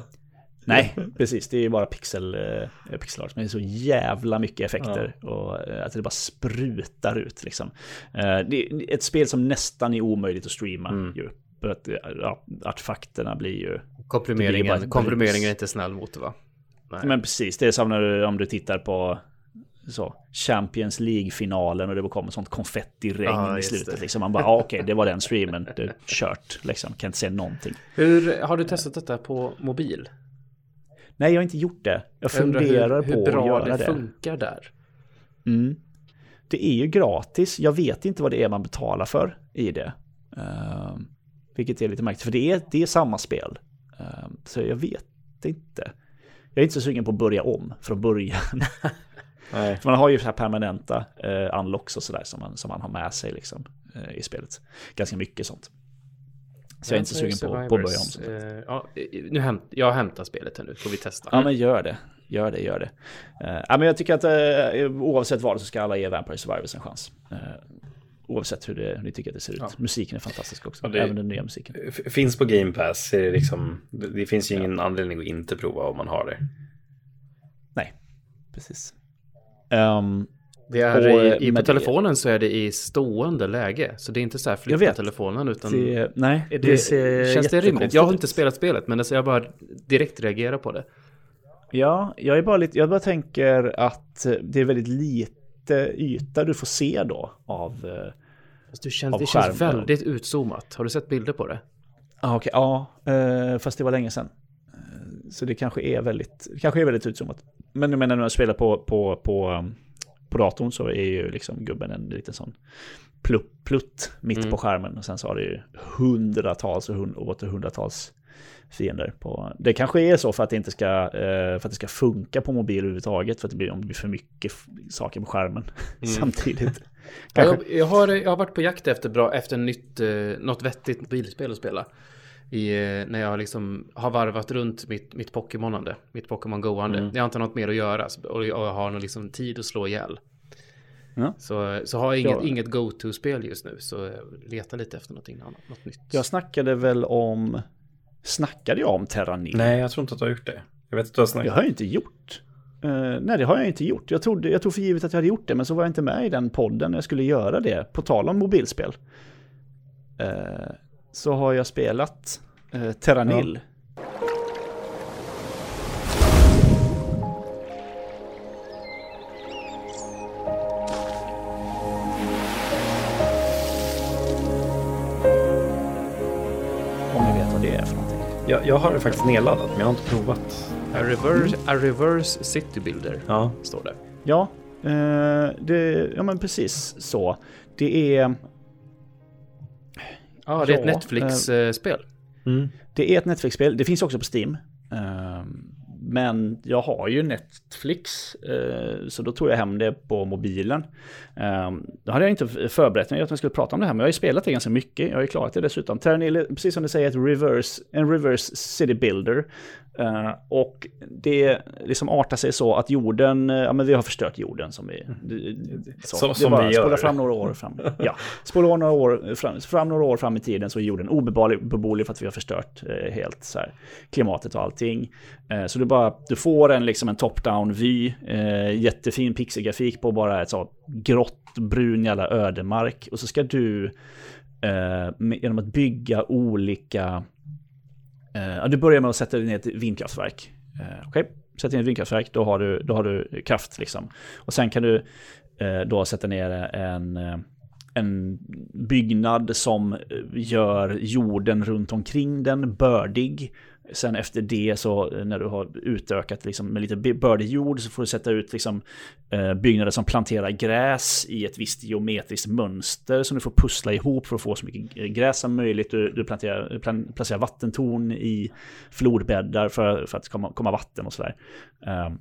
Nej, precis. Det är ju bara pixel, eh, pixel art. Men det är så jävla mycket effekter. Och eh, att det bara sprutar ut liksom. Eh, det är ett spel som nästan är omöjligt att streama ju. För att eh, ja, artefakterna blir ju... Det blir Komprimeringen, komprimeringen är inte snäll mot det va? Nej. Men precis, det är som när du, om du tittar på så, Champions League-finalen och det kommer sånt konfettiregn Ja, i slutet. Liksom. Man bara, ah, okej, det var den streamen, det är kört, liksom. Kan inte se någonting. Hur har du testat detta på mobil? Nej, jag har inte gjort det. Jag Jag undrar funderar hur, på hur att bra göra det det. funkar där. Mm. Det är ju gratis. Jag vet inte vad det är man betalar för i det. Ehm, vilket är lite märkligt, för det är, det är samma spel. Ehm, så jag vet inte. Jag är inte så sugen på att börja om från början. Nej. för man har ju så här permanenta uh, unlocks och sådär som man, som man har med sig liksom, eh, i spelet. Ganska mycket sånt. Så jag är inte så sugen på, på att börja om. Sagt. Eh, ja, nu hämt, jag hämtar spelet här nu, får vi testa. Ja men gör det. Gör det, gör det. Uh, ja, men jag tycker att uh, oavsett vad så ska alla ge Vampire Survivors en chans. Uh, oavsett hur, det, hur ni tycker att det ser ut. Ja. Musiken är fantastisk också. Ja, det- Även den nya musiken. Finns på Game Pass. Är det, liksom, det det finns ju ingen anledning att inte prova om man har det. Nej, precis. Ehm, Det är i, i, på telefonen så är det i stående läge. Så det är inte så här flytta telefonen utan... det, nej, det, det, känns det rimligt? Jag har inte spelat spelet men alltså jag bara direkt reagerar på det. Ja, jag är bara lite, jag bara tänker att det är väldigt lite yta du får se då av... eh, Fast du känns, Av det känns skärmen. väldigt utzoomat. Har du sett bilder på det? Ah, okej, ja, eh, fast det var länge sedan. Eh, Så det kanske är väldigt, kanske är väldigt utzoomat. Men jag menar när jag spelar på, på, på, på datorn så är ju liksom gubben en liten sån plupp, plutt mitt Mm. på skärmen. Och sen så har det ju hundratals och hund, åter hundratals fiender på. Det kanske är så för att det inte ska, eh, för att det ska funka på mobil överhuvudtaget. För att det blir, om det blir för mycket saker på skärmen samtidigt. Ja, jag, jag, har, jag har varit på jakt efter, bra, efter nytt, eh, något vettigt mobilspel att spela. I, eh, när jag liksom har varvat runt mitt, mitt Pokémonande, mitt Pokémon Go-ande. Mm. Jag har inte något mer att göra och jag, har någon liksom tid att slå ihjäl. Ja. Så, så har jag inget, Ja. inget go-to-spel just nu, så jag letar lite efter någonting annat, något nytt. jag snackade väl om, snackade jag om Terranil? Nej, jag tror inte att du har gjort det. Jag vet att du har Det snackat. har jag inte gjort. Eh, nej, det har jag inte gjort. Jag, trodde, jag tog för givet att jag hade gjort det, men så var jag inte med i den podden när jag skulle göra det. På tal om mobilspel. Eh, så har jag spelat uh, Terranil. Om ni vet vad det är för någonting. Jag, jag har det faktiskt nedladdat, men jag har inte provat. A reverse, a reverse city builder, Ja, står det. Ja, eh, det, ja men precis så. Det är, Ja, det är ett Netflix-spel. mm. det är ett Netflix-spel. Det finns också på Steam. Ehm, Men jag har ju Netflix, eh, så då tog jag hem det på mobilen. Ehm, Då hade jag inte förberett mig att jag skulle prata om det här, men jag har ju spelat det ganska mycket. Jag har ju klarat det dessutom. Terranil precis som du säger, ett reverse, en reverse city builder. Eh, Och det liksom artar sig så att jorden, eh, ja men vi har förstört jorden som vi... Så, är som bara vi gör. Spola fram några år fram. Ja, spola några år fram, fram några år fram i tiden så är jorden obeboelig beboelig för att vi har förstört eh, helt så här, klimatet och allting. Eh, så du bara, du får en liksom en top-down vy, eh, jättefin pixelgrafik på bara ett så grått, brun jävla ödemark. Och så ska du eh, genom att bygga olika Eh, du börjar med att sätta dig ner ett vindkraftverk. Eh, okay. sätter in ett vindkraftverk, då har du, då har du kraft liksom. Och sen kan du eh, då sätta ner en, eh, en byggnad som eh, gör jorden runt omkring den bördig. Sen efter det så när du har utökat liksom, med lite bördig jord så får du sätta ut liksom, eh, byggnader som planterar gräs i ett visst geometriskt mönster som du får pussla ihop för att få så mycket gräs som möjligt. Du, du planterar, plan, placerar vattentorn i flodbäddar för, för att komma, komma vatten och sådär. Ehm,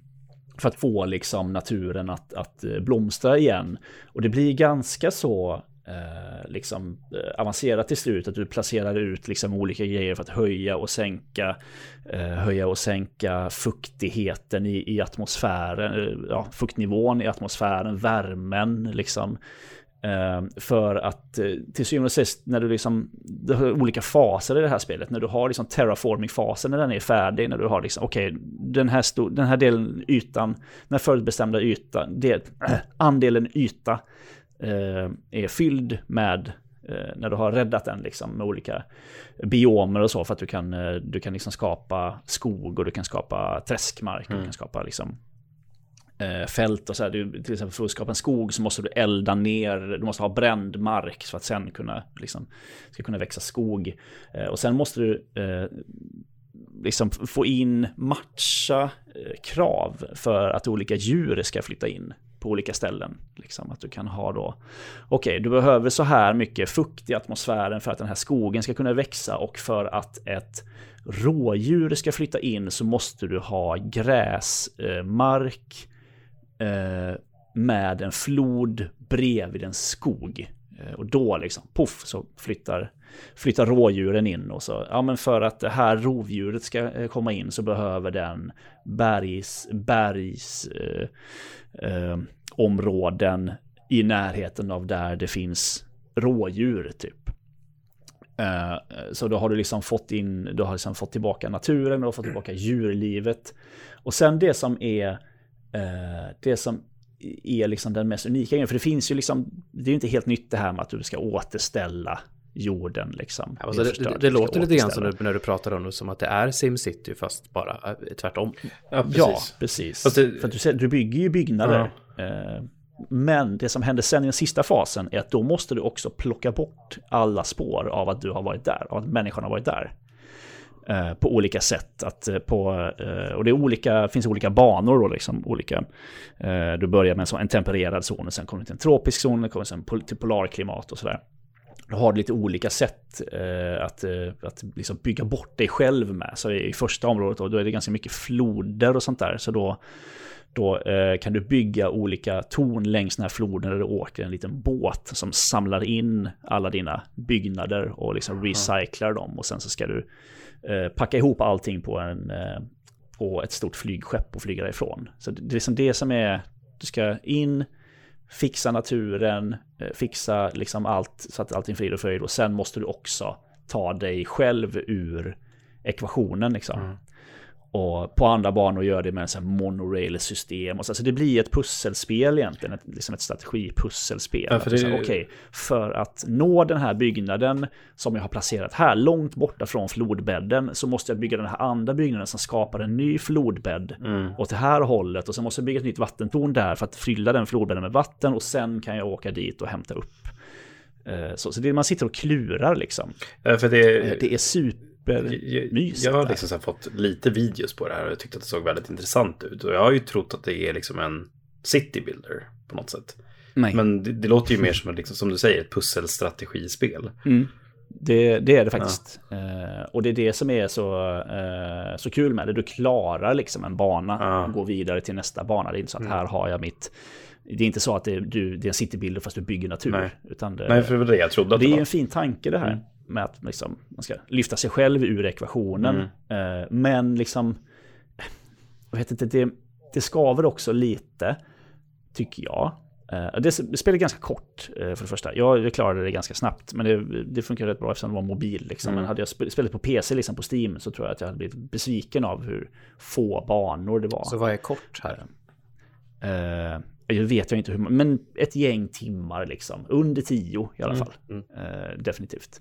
för att få liksom naturen att, att eh, blomstra igen. Och det blir ganska så eh, liksom, eh, avancerat till slut att du placerar ut liksom, olika grejer för att höja och sänka eh, höja och sänka fuktigheten i, i atmosfären, eh, ja, fuktnivån i atmosfären, värmen liksom. Eh, för att eh, till syvende och sist när du liksom, du har olika faser i det här spelet, när du har liksom terraforming-fasen när den är färdig, när du har liksom, okej, den, här den här delen ytan, den här förutbestämda ytan, del, äh, andelen yta eh, är fylld med eh, när du har räddat den liksom med olika biomer och så för att du kan, eh, du kan liksom skapa skog och du kan skapa träskmark och du kan skapa liksom eh, fält och så här. Du, till exempel för att skapa en skog så måste du elda ner, du måste ha bränd mark så att sen kunna, liksom, ska kunna växa skog. Och sen måste du eh, liksom få in, matcha krav för att olika djur ska flytta in på olika ställen. Liksom att du kan ha då, okej, okay, du behöver så här mycket fukt i atmosfären för att den här skogen ska kunna växa och för att ett rådjur ska flytta in så måste du ha gräsmark eh, med en flod bredvid en skog. Eh, och då liksom, poff, så flyttar, flyttar rådjuren in. Och så, ja men för att det här rovdjuret ska eh, komma in så behöver den bergs, bergs eh, eh, områden i närheten av där det finns rådjur typ. Eh, så då har du liksom fått in, du har liksom fått tillbaka naturen, du har fått tillbaka djurlivet. Och sen det som är, eh, det som är liksom den mest unika grejen, för det finns ju liksom, det är ju inte helt nytt det här med att du ska återställa jorden liksom. Ja, alltså det, det, det låter lite grann som när, när du pratar om det som att det är SimCity fast bara äh, tvärtom. Ja, precis. Ja, precis. Det... För att du, du bygger ju byggnader. Ja. Eh, men det som händer sen i den sista fasen är att då måste du också plocka bort alla spår av att du har varit där, av att människan har varit där. Eh, på olika sätt. Att eh, på, och det är olika, finns olika banor då, liksom, olika. Du börjar med en, tempererad zon, och sen kommer du till en tropisk zon, kommer sen till polarklimat och sådär. Du har lite olika sätt eh, att, eh, att liksom bygga bort dig själv med. Så i första området då, då är det ganska mycket floder och sånt där. Så då, då eh, kan du bygga olika torn längs den här floden där du åker en liten båt som samlar in alla dina byggnader och liksom recyclar dem. Och sen så ska du eh, packa ihop allting på, en, eh, på ett stort flygskepp och flyga därifrån. Så det är liksom det som är, du ska in, fixa naturen, eh, fixa liksom allt så att allting frid och fröjd och sen måste du också ta dig själv ur ekvationen liksom. Mm. Och på andra banor gör det med en monorail-system. Så alltså det blir ett pusselspel egentligen, ett, liksom ett strategipusselspel. Ja, för, det... Okej, okay, för att nå den här byggnaden som jag har placerat här, långt borta från flodbädden, så måste jag bygga den här andra byggnaden som skapar en ny flodbädd mm. åt det här hållet. Och sen måste jag bygga ett nytt vattentorn där för att fylla den flodbädden med vatten och sen kan jag åka dit och hämta upp. Eh, så, så det man sitter och klurar liksom. Ja, för det... Eh, det är super supermysigt. Jag, jag har liksom fått lite videos på det här och jag tyckte att det såg väldigt intressant ut. Och jag har ju trott att det är liksom en city builder på något sätt. Nej. Men det, det låter ju mer som, liksom, som du säger, ett pusselstrategispel. Mm. Det, det, är det faktiskt. Ja. Uh, och det är det som är så, uh, så kul med det. Du klarar liksom en bana ja. och går vidare till nästa bana. Det är inte så att mm. här har jag mitt... Det är inte så att det, du, det är en citybilder fast du bygger natur. Nej, utan det, Nej för det var det jag trodde att det, det var. Det är en fin tanke det här. Mm med att liksom, man ska lyfta sig själv ur ekvationen. Mm. Eh, men liksom, jag vet inte, det, det skaver också lite, tycker jag. Eh, det, det spelar ganska kort eh, för det första. Jag, klarade det ganska snabbt, men det, det funkar rätt bra eftersom det var mobil. Liksom. Mm. Men hade jag spelat på PC liksom, på Steam så tror jag att jag hade blivit besviken av hur få banor det var. Så vad är kort här? Uh, jag vet jag inte hur men ett gäng timmar liksom. Under tio i alla mm. fall. Mm. Uh, definitivt.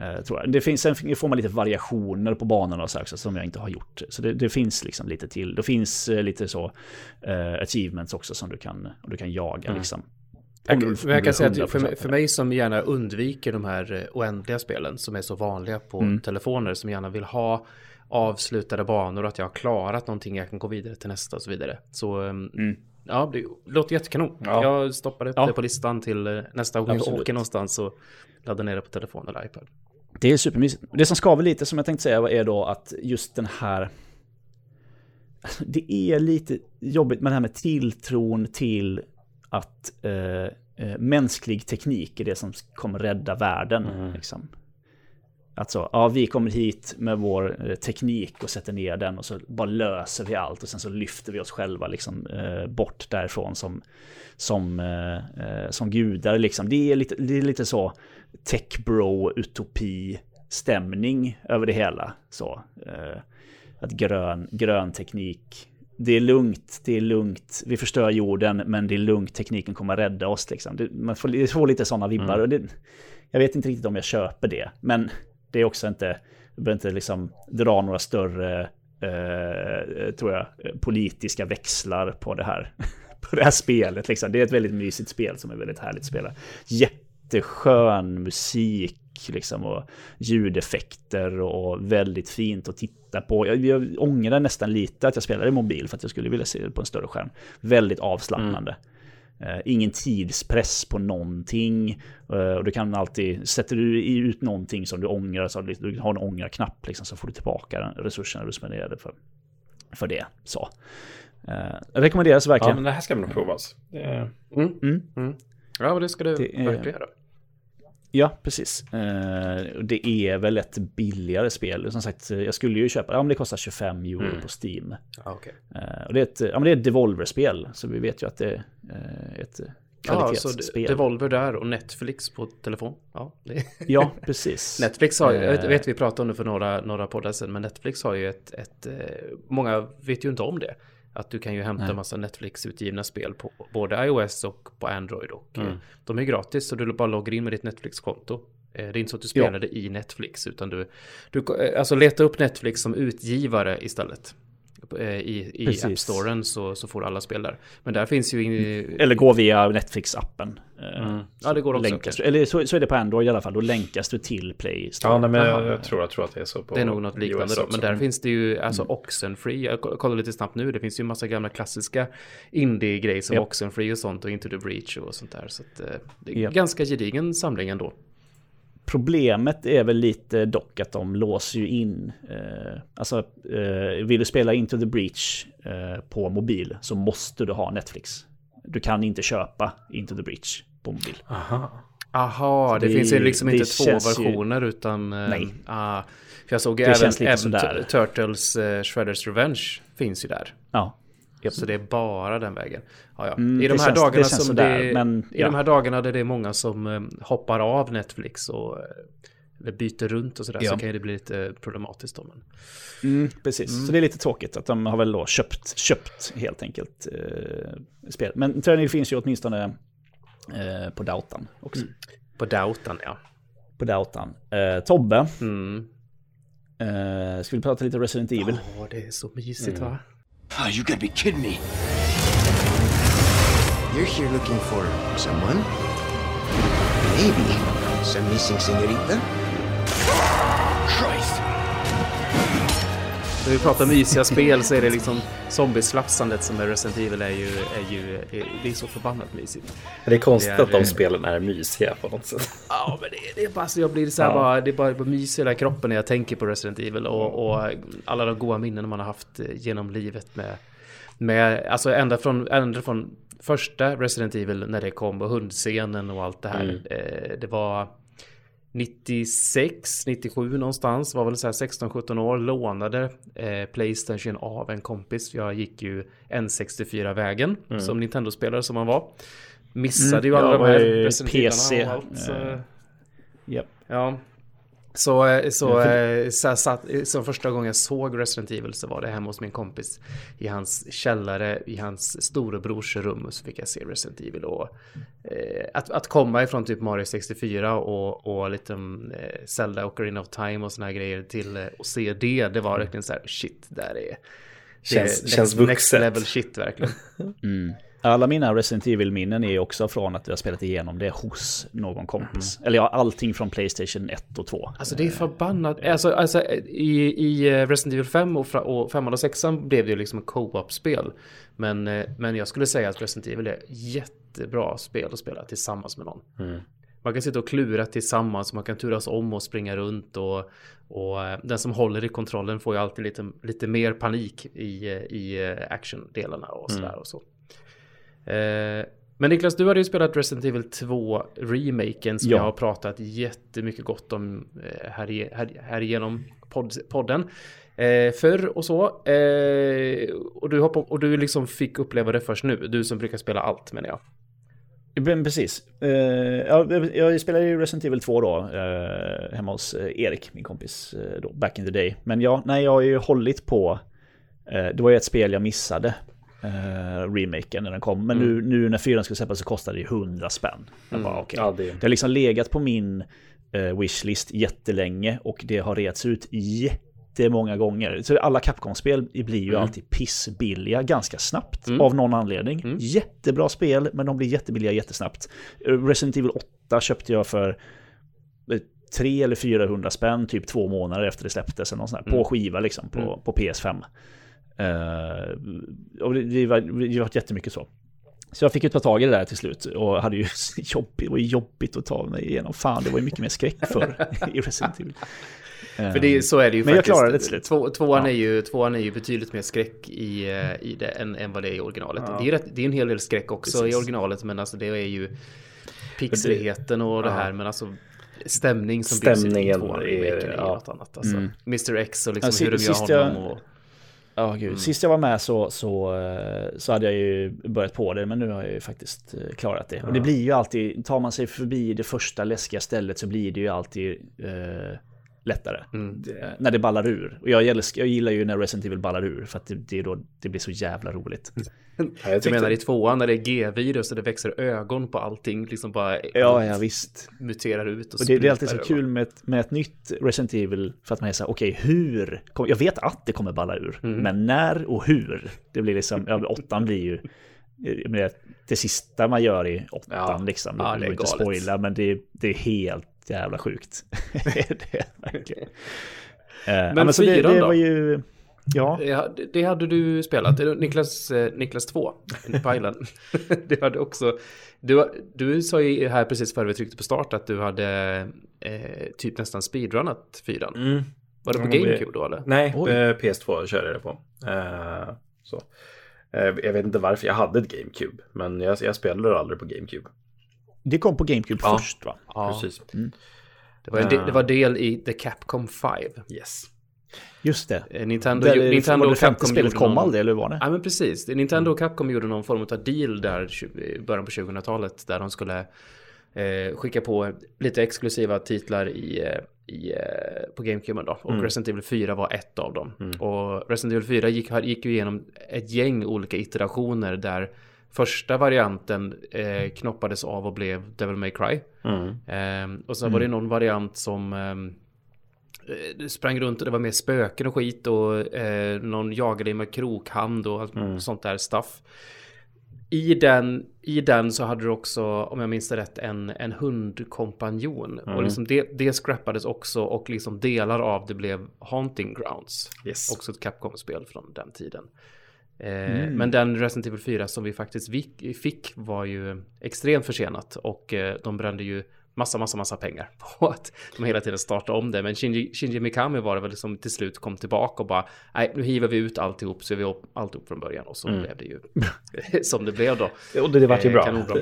Uh, tror jag. Det finns, sen får man lite variationer på banorna och så också, som jag inte har gjort. Så det, det finns liksom lite till. Det finns uh, lite så achievements också som du kan, du kan jaga mm. liksom. Jag, du, jag kan säga att för mig, för mig, som gärna undviker de här oändliga spelen som är så vanliga på mm. telefoner som gärna vill ha avslutade banor och att jag har klarat någonting jag kan gå vidare till nästa och så vidare. Så um, mm. Ja, det låter jättekanon. Ja. Jag stoppar upp ja. det på listan till eh, nästa gång jag åker någonstans och laddar ner det på telefon eller iPad. Det är supermysigt. Det som skaver lite som jag tänkte säga är då att just den här... Det är lite jobbigt med det här med tilltron till att eh, eh mänsklig teknik är det som kommer rädda världen. Mm. Liksom. Alltså, ja, vi kommer hit med vår eh, teknik och sätter ner den och så bara löser vi allt och sen så lyfter vi oss själva liksom eh, bort därifrån som, som, eh, eh som gudar liksom. Det är lite, det är lite så tech bro utopi stämning över det hela. Så, eh, att grön, grön teknik, det är lugnt, det är lugnt, vi förstör jorden men det är lugnt, tekniken kommer rädda oss liksom. Det, man får, får lite sådana vibbar mm. och det, jag vet inte riktigt om jag köper det, men det är också inte, du behöver inte liksom dra några större eh, eh, tror jag, politiska växlar på det här. På det här spelet liksom. Det är ett väldigt mysigt spel som är väldigt härligt att spela. Jätteskön musik liksom och ljudeffekter och väldigt fint att titta på. Jag, jag ångrar nästan lite att jag spelade i mobil för att jag skulle vilja se det på en större skärm. Väldigt avslappnande. Mm ingen tidspress på någonting. Eh, och du kan alltid, sätter du ut någonting som du ångrar, så du har en ångra-knapp liksom, så får du tillbaka den resurserna du spenderade för, för det. Så. Eh, rekommenderas Ja, verkligen. men det här ska nog provas. Det är... Mm. Ja, men det ska du Det är- verkligen göra. Ja, precis. Eh, det är väl ett billigare spel. Som sagt, jag skulle ju köpa, ja men det kostar 25 euro Mm. på Steam. Okej. Eh, och det är ett, ja, men det är ett Devolver-spel, så vi vet ju att det är eh, ett Ja, så kvalitetsspel. De- Devolver där och Netflix på telefon. Ja, det... Ja, precis. Netflix har jag vet, Eh. vi pratade om det för några, några poddar sedan, men Netflix har ju ett, ett eh, många vet ju inte om det. Att du kan ju hämta Nej. massa Netflix-utgivna spel på både iOS och på Android. Och Mm. eh, de är gratis, så du bara loggar in med ditt Netflix-konto. Eh, Det är inte så att du spelar det i Netflix, utan du, du eh, alltså leta upp Netflix som utgivare istället. Eh, I, i Precis. App Storen så, så får du alla spel där. Men där finns ju... In, Eller gå via Netflix-appen. Eh, Ja, det går också. länkas, Eller så, så är det på Android i alla fall. Då länkas du till Play Store. Ja, nej, men jag, jag, tror, jag tror att det är så på Det är nog något liknande då. Men där finns det ju alltså Mm. Oxenfree. Jag ko- kollar lite snabbt nu. Det finns ju massa gamla klassiska indie-grejer som Japp. Oxenfree och sånt och Into the Breach och sånt där. Så att, eh, det är Japp. ganska gedigen samling ändå. Problemet är väl lite dock att de låser ju in. Eh, alltså, eh, vill du spela Into the Breach eh, på mobil så måste du ha Netflix. Du kan inte köpa Into the Breach på mobil. Aha. Aha, det, det- finns ju liksom inte två känns ju- versioner utan... eh, Nej. Ah, för jag såg Det även, även Turtles uh, Shredders Revenge finns ju där. Ja. Japp. Så det är bara den vägen. Ja, ja. Mm, I de här känns- dagarna känns som sådär, det, men, I ja. de här dagarna där det är många som eh, hoppar av Netflix och eh, eller byter runt och sådär Ja. så kan ju det bli lite problematiskt då. Men... Mm, precis, så det är lite tråkigt att de har väl då köpt, köpt helt enkelt eh, spel. Men träning finns ju åtminstone eh, på Dautan också. På Dautan ja. På Dautan. Eh, Tobbe, Mm. eh, ska vi prata lite Resident Evil? Åh, det är så mysigt va? Oh, you gotta be kidding me. You're here looking for someone? Maybe some missing senorita? Christ! När vi pratar mysiga spel så är det liksom zombieslafsandet som är Resident Evil är ju, är ju är, det är så förbannat mysigt. Det är konstigt Det är- att de spelen är mysiga på något sätt. Ja, men det, det är bara så jag blir så här Ja. bara, det är bara, bara mys i hela kroppen när jag tänker på Resident Evil och, och alla de goda minnen man har haft eh, genom livet med, med alltså ända från, ända från första Resident Evil när det kom och hundscenen och allt det här. Eh, det var 96, 97 någonstans, var väl så här 16-17 år, lånade eh, Playstation av en kompis. Jag gick ju N64-vägen som Nintendo-spelare som man var. Missade ju Mm, alla jag de här ju PC, allt. Så, eh, Japp. Ja. Så, eh, så, eh, så, satt, så första gången jag såg Resident Evil så var det hemma hos min kompis i hans källare, i hans storebrors rum så fick jag se Resident Evil och eh, att, att komma ifrån typ Mario 64 och, och lite eh, Zelda Ocarina of Time och såna här grejer till eh, att se det, det var verkligen så här shit, där är det Känns- är känns next vuxet. level shit verkligen. Alla mina Resident Evil-minnen är också från att jag spelat igenom det hos någon kompis. Eller ja, allting från Playstation 1 och 2. Alltså det är förbannat. Alltså, alltså i, i eh, Resident Evil 5 och, och 5 och 6 blev det ju liksom en co-op-spel. Men, eh, men jag skulle säga att Resident Evil är jättebra spel att spela tillsammans med någon. Man kan sitta och klura tillsammans, man kan turas om och springa runt och, och eh, den som håller i kontrollen får ju alltid lite, lite mer panik i, i action-delarna och sådär och så. Eh, men Niklas, du hade ju spelat Resident Evil 2-remaken som Ja. jag har pratat jättemycket gott om eh, här, här, här genom podd, podden. Eh, förr och så. Eh, och, du hoppar, och du liksom fick uppleva det först nu. Du som brukar spela allt menar jag. Men precis. Eh, ja, jag spelade ju Resident Evil 2 då, eh, hemma hos eh, Erik, min kompis, då, back in the day. Men ja, nej, jag har ju hållit på, det var ju ett spel jag missade, eh, remaken när den kom. Men nu, nu när fyran skulle släppas så kostade det ju 100 spänn. Jag bara, okej. Ja, det, Det har liksom legat på min eh, wishlist jättelänge och det har reats ut jättemånga gånger. Så alla Capcom-spel blir ju alltid pissbilliga ganska snabbt av någon anledning. Jättebra spel, men de blir jättebilliga jättesnabbt. Resident Evil 8 köpte jag för eh, 3 eller 400 spänn typ två månader efter det släpptes. Eller något sånt här, På skiva liksom, på, på PS5. Eh, och det, det, var, det var jättemycket så. Så jag fick ju ta tag i det där till slut och hade ju jobbigt, det var jobbigt att ta mig igenom. Fan, det var ju mycket mer skräck för i Resident Evil. För det, så är det ju Men jag faktiskt. klarade det till slut. Två, tvåan, Ja. är ju, tvåan är ju betydligt mer skräck i, eh, i det än, än vad det är i originalet. Det, är rätt, det är en hel del skräck också i Precis. originalet, men alltså det är ju pixeligheten och det här, men alltså stämning som byggs i Stämningen tvåan är- är ja. något annat. Alltså, Mr X och liksom Ja, si- hur de gör jag- honom och... Ja, gud. Sist jag var med så, så, eh, så hade jag ju börjat på det, men nu har jag ju faktiskt eh, klarat det. Och det blir ju alltid, tar man sig förbi det första läskiga stället så blir det ju alltid eh, lättare. Eh, när det ballar ur. Och jag, gillar- jag gillar ju när Resident Evil ballar ur, för att det, det, är då, det blir så jävla roligt. Ja, jag tyckte- menar i tvåan när det är G-virus och det växer ögon på allting, liksom bara Ja, ja visst. muterar ut och, Och det, det är alltid så sprutar kul med ett, med ett nytt Resident Evil för att man är så här, okej, hur? Kom, jag vet att det kommer balla ur, Mm. men när och hur? Det blir liksom, ja, åttan blir ju eh, med det sista man gör i åttan Ja. liksom. Ja, Ja, det är inte spoila, men det, det är helt jävla sjukt. det är verkligen. Eh, ja, Men så det, det då? var ju, ja. Det- hade du spelat. Niklas, eh, Niklas 2, Pajlen. det hade också... Du, du sa ju här precis före vi tryckte på start att du hade eh, typ nästan speedrunnat fyran. Mm. Var det på men GameCube då eller? Nej, Oj. eh, PS2 körde jag det på. Eh, så. Eh, jag vet inte varför jag hade ett GameCube, men jag, jag spelade aldrig på GameCube. Det kom på GameCube Ja. först va? Ja, Precis. det, var en del, det var del i The Capcom 5. Yes. Just det. Eh, Nintendo, Där, ju- Nintendo och Capcom spelet gjorde kom någon- aldrig, eller hur var det? Ja men precis. Nintendo och Capcom gjorde någon form av deal där i början på 2000-talet där de skulle eh, skicka på lite exklusiva titlar i, eh, i, eh, på GameCube då. Och Resident Evil 4 var ett av dem. Och Resident Evil 4 gick, gick ju igenom ett gäng olika iterationer där första varianten eh, knoppades av och blev Devil May Cry. Eh, och så var det någon variant som ehm, eh, sprang runt och det var mer spöken och skit och eh, någon jagade med krokhand och allt sånt där stuff. I den, I den så hade du också, om jag minns det rätt, en, en hundkompanjon. Och liksom det, det scrappades också och liksom delar av det blev Haunting Grounds. Yes. Också ett Capcom-spel från den tiden. Eh, Men den Resident Evil 4 som vi faktiskt fick, var ju extremt försenat och eh, de brände ju massa, massa, massa pengar på att de hela tiden startade om det. Men Shinji, Shinji Mikami var det väl som till slut kom tillbaka och bara nej, nu hivar vi ut alltihop så vi upp alltihop från början och så blev det ju som det blev då. Och det, det vart ju Eh, bra. kanonbra.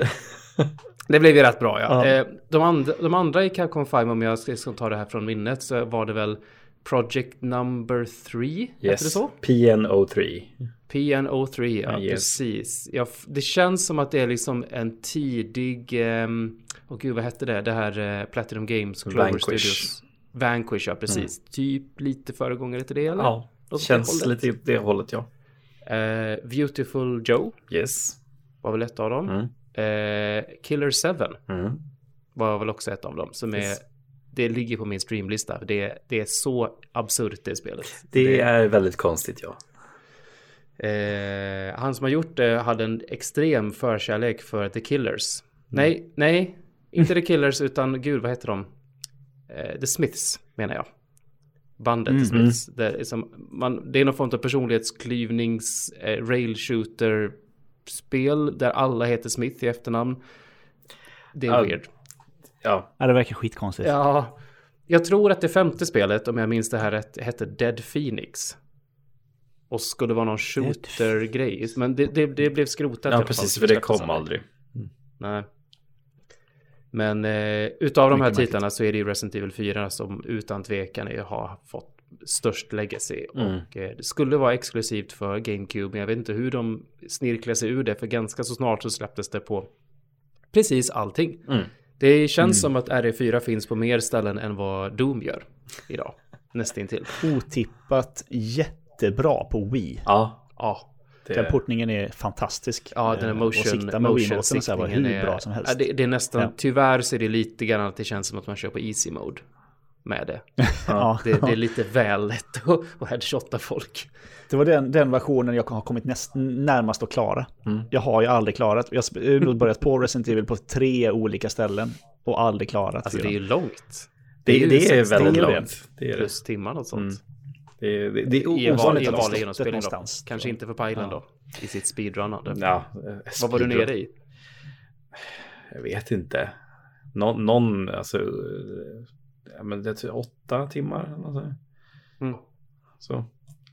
Det blev ju rätt bra ja. Ja. De, andra, de andra i Capcom 5 om jag ska, ta det här från minnet så var det väl Project Number 3? Heter det Yes. så? PNO3. PNO3, ja yes. precis. Ja, det känns som att det är liksom en tidig, ehm, åh gud vad hette det, det här eh, Platinum Games, Clover Vanquish. Studios. Vanquish, ja precis. Typ lite föregångare till det eller? Ja, det känns hållet. lite det hållet ja. Eh, Beautiful Joe Yes. var väl ett av dem. Mm. Eh, Killer 7 Mm. var väl också ett av dem. Som är, Yes. det ligger på min streamlista. Det, är- det är så absurt det spelet. Det är väldigt konstigt ja. Eh, han som har gjort det hade en extrem förkärlek för The Killers. Nej, nej, inte The Killers utan gud vad heter de? Eh, The Smiths menar jag. Bandet The Smiths. Det, är som, man, det är någon form av personlighetsklyvnings eh, rail shooter spel där alla heter Smith i efternamn. Det är Ja. weird. Ja, Ja, det verkar skitkonstigt. Ja, jag tror att det femte spelet, om jag minns det här rätt, hette Dead Phoenix. Och skulle vara någon shooter-grej. Men det, det, det blev skrotat. ja precis för det kom aldrig. aldrig. Nej. Men eh, utav de här Mycket märkligt. titlarna så är det ju Resident Evil 4 som utan tvekan är, har fått störst legacy. Mm. Och eh, det skulle vara exklusivt för GameCube, men jag vet inte hur de snirklar sig ur det, för ganska så snart så släpptes det på precis allting. Mm. Det känns som att RE4 finns på mer ställen än vad Doom gör idag. Nästintill. Otippat jättebra på Wii. Ja, Ja, det, Den portningen är fantastisk. ja den är Eh, och sikta motion, med motion så här var hur är, bra som helst. Det, det är nästan, Ja. tyvärr så är det lite grann att det känns som att man kör på easy mode. med det. Ja. Det, det är lite väl lätt att, att headshotta folk. Det var den, den versionen jag har kommit näst, närmast att klara. Mm. Jag har ju aldrig klarat. Jag har börjat på Resident Evil på tre olika ställen och aldrig klarat Alltså det är ju långt. Det, det är sex väldigt timmar långt. Det är det. Plus timmar och sånt. Mm. Det är, det, det är ovanligt att vanlig stått genomspelning då. någonstans. Kanske inte för Pajlen då. I sitt speedrunnande. Ja, Vad var du nere i? Jag vet inte. Nå, någon, alltså, ja, men det är åtta timmar. eller sånt. Mm. Så.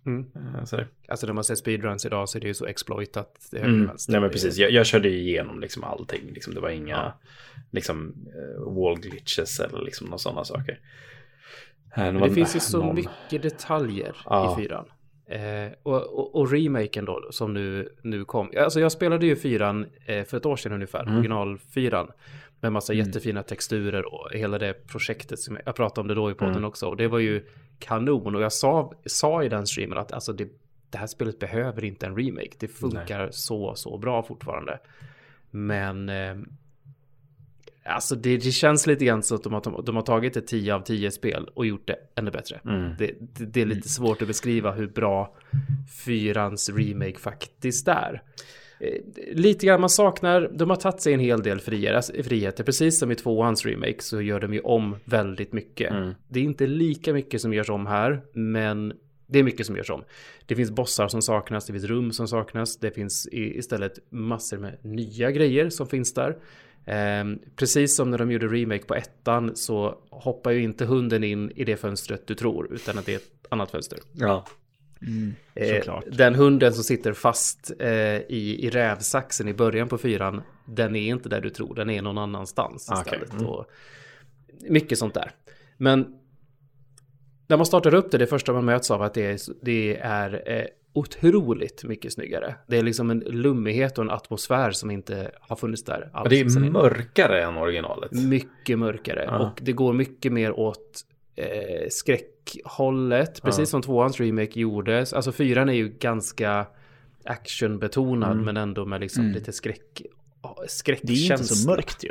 Mm. Så där. Alltså när man ser speedruns idag så är det ju så exploitat. Det Mm. Nej men precis, jag, jag körde ju igenom liksom allting. Liksom, det var inga liksom, eh, wall glitches eller liksom några sådana saker. Var det finns ju så någon- mycket detaljer Ja. i fyran. Eh, och, och, och remaken då som nu, nu kom. Alltså jag spelade ju fyran eh, för ett år sedan ungefär, Mm. original fyran. Med massa jättefina texturer och hela det projektet som jag, jag pratade om det då i podden Mm. också. Och det var ju kanon och jag sa, sa i den streamen att alltså det, det här spelet behöver inte en remake. Det funkar så, så bra fortfarande. Men eh, Alltså det, det känns lite grann så att de har, de har tagit ett 10 av 10 spel och gjort det ännu bättre. Mm. Det, det, det är lite svårt att beskriva hur bra fyrans remake faktiskt är. Eh, Lite grann man saknar, de har tagit sig en hel del friheter, friheter. Precis som i tvåans remake så gör de ju om väldigt mycket. Mm. Det är inte lika mycket som görs om här, men det är mycket som görs om. Det finns bossar som saknas, det finns rum som saknas, det finns istället massor med nya grejer som finns där. Ehm, precis som när de gjorde remake på ettan så hoppar ju inte hunden in i det fönstret du tror, utan att det är ett annat fönster. Ja. Eh, Såklart. den hunden som sitter fast eh, i, i rävsaxen i början på fyran, den är inte där du tror, den är någon annanstans Okej. istället. Mm. Och mycket sånt där. Men när man startar upp det, det första man möts av att det är, det är eh, otroligt mycket snyggare. Det är liksom en lummighet och en atmosfär som inte har funnits där alls. Och det är mörkare än originalet. Mycket mörkare. Ja. Och det går mycket mer åt eh, skräckhållet. Precis som tvåans remake gjordes. Alltså fyran är ju ganska actionbetonad Mm. men ändå med liksom lite skräck, Det är ju skräckkänsla. inte så mörkt ju.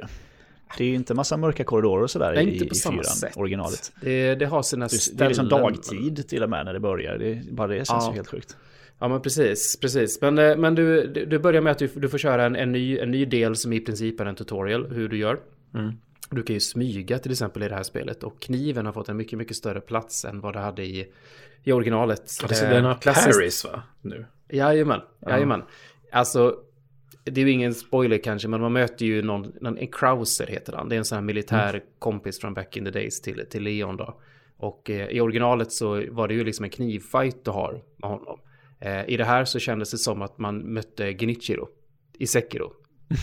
Det är ju inte massa mörka korridorer och sådär Nej, i, inte på i samma fyran, sätt. originalet. Det, det har sina Det, det är liksom ställen, dagtid till och med när det börjar. Det, bara det känns Ja. ju helt sjukt. Ja men precis, precis. Men, eh, men du, du, börjar med att du, du får köra en, en, ny, en ny del som i princip är en tutorial hur du gör. Mm. Du kan ju smyga till exempel i det här spelet och kniven har fått en mycket, mycket större plats än vad det hade i, i originalet. Ja, det är Eh, den har Paris va? Nu. Jajamän, jajamän. Alltså, det är ju ingen spoiler kanske, men man möter ju någon, någon en Krauser heter han. Det är en sån här militär Mm. kompis från back in the days till, till Leon då. Och eh, i originalet så var det ju liksom en knivfight du har med honom. Eh, I det här så kändes det som att man mötte Genichiro i Sekiro.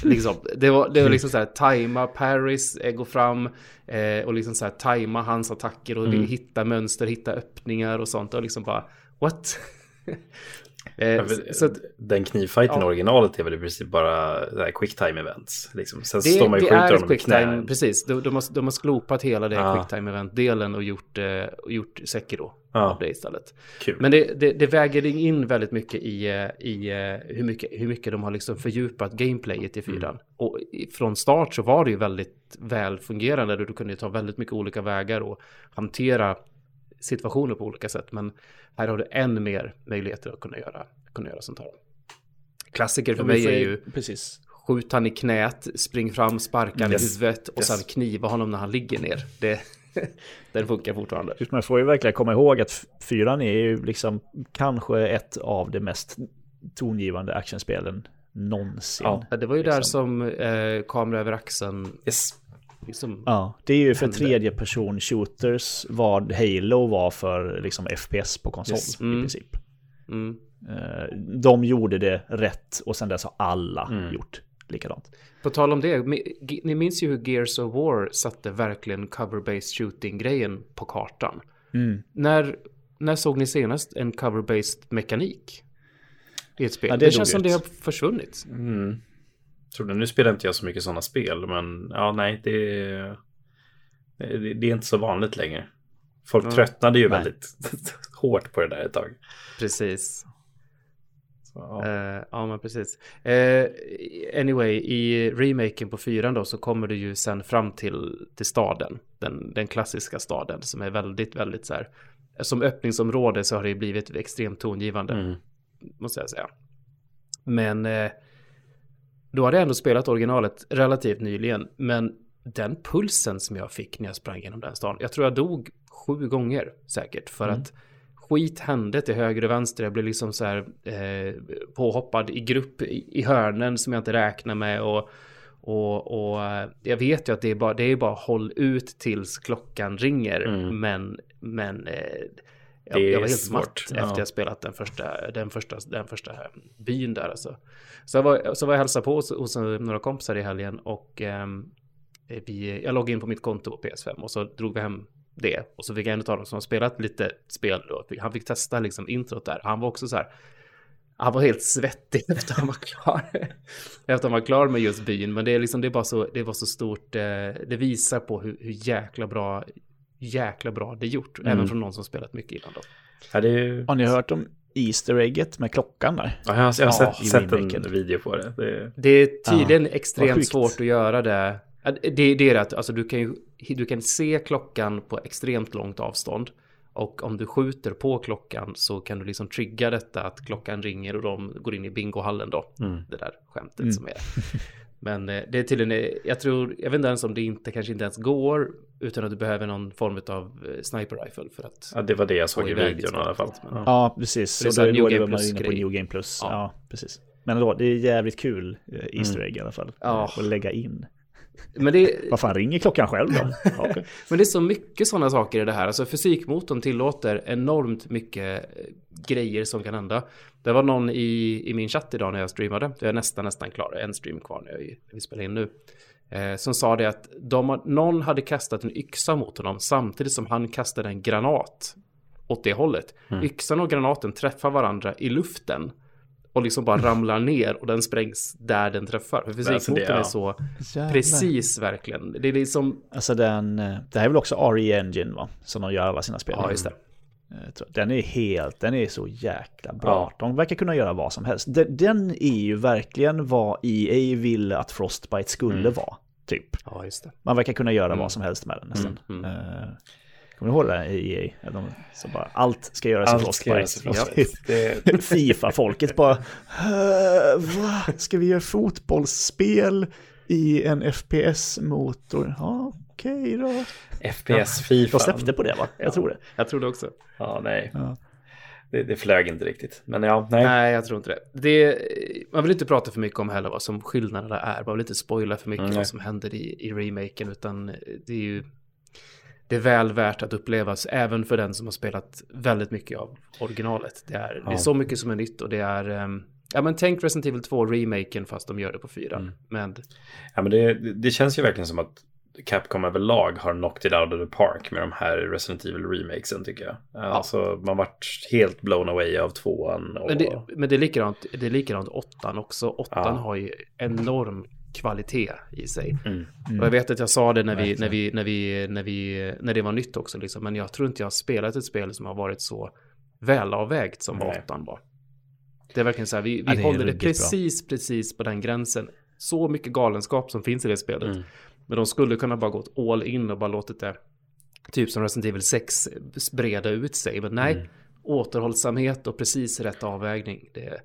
liksom, det, var, det var liksom så här, tajma Paris, eh, gå fram eh, och liksom så här, tajma hans attacker och Mm. hitta mönster, hitta öppningar och sånt. Och liksom bara, what? eh, så, att, den knivfighten i Ja. originalet är väl i princip bara så här quick time events. Liksom. Sen det, står man ju det och skjuter är honom i quicktime, precis. De, de, har, de har sklopat hela det Ja. quicktime event-delen och gjort, eh, och gjort Sekiro av det istället. Kul. Men det, det, det väger in väldigt mycket i, eh, i eh, hur, mycket, hur mycket de har liksom fördjupat gameplayet i fyran. Och i- från start så var det ju väldigt väl fungerande. Du kunde ta väldigt mycket olika vägar och hantera situationer på olika sätt. Men här har du än mer möjligheter att kunna göra, kunna göra sånt här. Klassiker för mig är ju Precis. skjut han i knät, spring fram, sparka Yes. i huvudet och Yes. sen kniva honom när han ligger ner. Det, den funkar fortfarande. Just, Man får ju verkligen komma ihåg att fyran är ju liksom kanske ett av de mest tongivande actionspelen någonsin. Ja. Det var ju där Liksom. som eh, kamera över axeln Yes. Liksom, Ja, det är ju för tredje person shooters vad Halo var för liksom FPS på konsol Yes. i Mm. princip. mm. Eh, De gjorde det rätt och sen dess har alla Mm. gjort likadant. På tal om det, ni minns ju hur Gears of War satte verkligen cover-based shooting-grejen på kartan. Mm. När, när såg ni senast en cover-based mekanik i ett spel? Ja, det det känns som det har försvunnit. Mm. Tror du, nu spelar inte jag så mycket sådana spel, men ja, nej, det, det, det är inte så vanligt längre. Folk Ja. tröttnade ju Nej. väldigt hårt på det där ett tag. Precis. Så, ja. Eh, ja, men precis. Eh, anyway, i remaken på fyran då så kommer du ju sen fram till, till staden. Den, den klassiska staden som är väldigt, väldigt så här. Som öppningsområde så har det ju blivit extremt tongivande. Mm. Måste jag säga. Men eh, då hade jag ändå spelat originalet relativt nyligen. Men den pulsen som jag fick när jag sprang genom den stan. Jag tror jag dog sju gånger säkert. För att skit hände till höger och vänster. Jag blev liksom så här eh, påhoppad i grupp i, i hörnen som jag inte räknar med. Och, och, och eh, jag vet ju att det är bara, det är bara håll ut tills klockan ringer. Mm. Men, men eh, jag, jag var helt svårt, matt ja. efter jag spelat den första, den första, den första byn där alltså. Så jag var, så var jag hälsade på hos, hos några kompisar i helgen och ehm, vi, jag loggade in på mitt konto på PS5 och så drog vi hem det. Och så fick jag en av dem som har spelat lite spel då, han fick testa liksom introt där. Han var också så här, han var helt svettig efter han var klar. efter han var klar med just byn. Men det är liksom, det är bara så, det var så stort, eh, det visar på hur, hur jäkla bra, jäkla bra det är gjort. Mm. Även från någon som spelat mycket innan då. Ja, det är ju... Har ni hört om Easter egget med klockan där? Ja, jag har, jag har Ja, sett, sett en video på det. det Det är tydligen vad extremt svårt att göra det. Ja, Det, det är det att alltså, du, kan ju, du kan se klockan på extremt långt avstånd. Och om du skjuter på klockan så kan du liksom trigga detta att klockan ringer och de går in i bingohallen då. Det där skämtet som är. Men eh, det är tydligen, eh, jag tror, jag vet inte ens om det inte, kanske inte ens går, utan att du behöver någon form av eh, sniper rifle för att... ja, det var det jag såg i videon i alla fall. Ja. Ja, precis. Så då, då är det man inne på. New Game Plus. Ja. Ja, precis. Men då, det är jävligt kul Easter egg i alla fall. Ja. Att lägga in. Men det, Vad fan ringer klockan själv då? Okej. Men det är så mycket sådana saker i det här. Alltså fysikmotorn tillåter enormt mycket eh, grejer som kan hända. Det var någon i, i min chatt idag när jag streamade. Jag är nästan, nästan klar. En stream kvar när, vi spelar in nu. Eh, som sa det att de, någon hade kastat en yxa mot honom samtidigt som han kastade en granat åt det hållet. Yxan och granaten träffar varandra i luften och liksom bara ramlar ner och den sprängs där den träffar. För Alltså det- fysikmotorn ja. är så Jävlar. precis verkligen. Det är liksom, Alltså den, eh, det här är väl också RE Engine va? Som de gör alla sina spel. ja just det. Tror- Den är helt, den är så jäkla bra. De verkar kunna göra vad som helst. Den, den är ju verkligen vad EA ville att Frostbite skulle vara. Typ. Ja, just det. Man verkar kunna göra vad som helst med den nästan. Mm, Eh, kommer ni ihåg det EA? De, så bara, allt ska göras i Allt Frostbite. Fifa-folket bara, "Eh, va? Ska vi göra fotbollsspel i en FPS-motor? Ja, okej då. FPS Fifa. De släppte på det va? Jag tror det. Jag tror det också. Ja, nej. Ja. Det, det flög inte riktigt. Men ja, nej. Nej, jag tror inte det. det. Man vill inte prata för mycket om heller vad som skillnaderna är. Man vill inte spoila för mycket Mm, vad som händer i, i remaken, utan det är ju det är väl värt att upplevas även för den som har spelat väldigt mycket av originalet. Det är, det är Ja. så mycket som är nytt och det är, ehm, ja men tänk Resident Evil 2 remaken fast de gör det på fyran. Mm. Men Ja, men det, det känns ju verkligen som att Capcom överlag har knocked it out of the park med de här Resident Evil remakesen tycker jag. Alltså man vart helt blown away av tvåan. Och... Men det, men det är likadant, det är likadant åttan också. Åttan Ja. har ju enorm kvalitet i sig. Mm. Och jag vet att jag sa det när vi, när vi, när vi, när vi, när det var nytt också liksom. Men jag tror inte jag har spelat ett spel som har varit så välavvägt som Nej. åttan var. Det är verkligen så här, vi, vi Ja, det håller det ruggigt bra. precis, precis på den gränsen. Så mycket galenskap som finns i det spelet. Mm. Men de skulle kunna bara gått all in och bara låtit det, typ som Resident Evil 6, breda ut sig. Men nej, Mm. återhållsamhet och precis rätt avvägning. Det,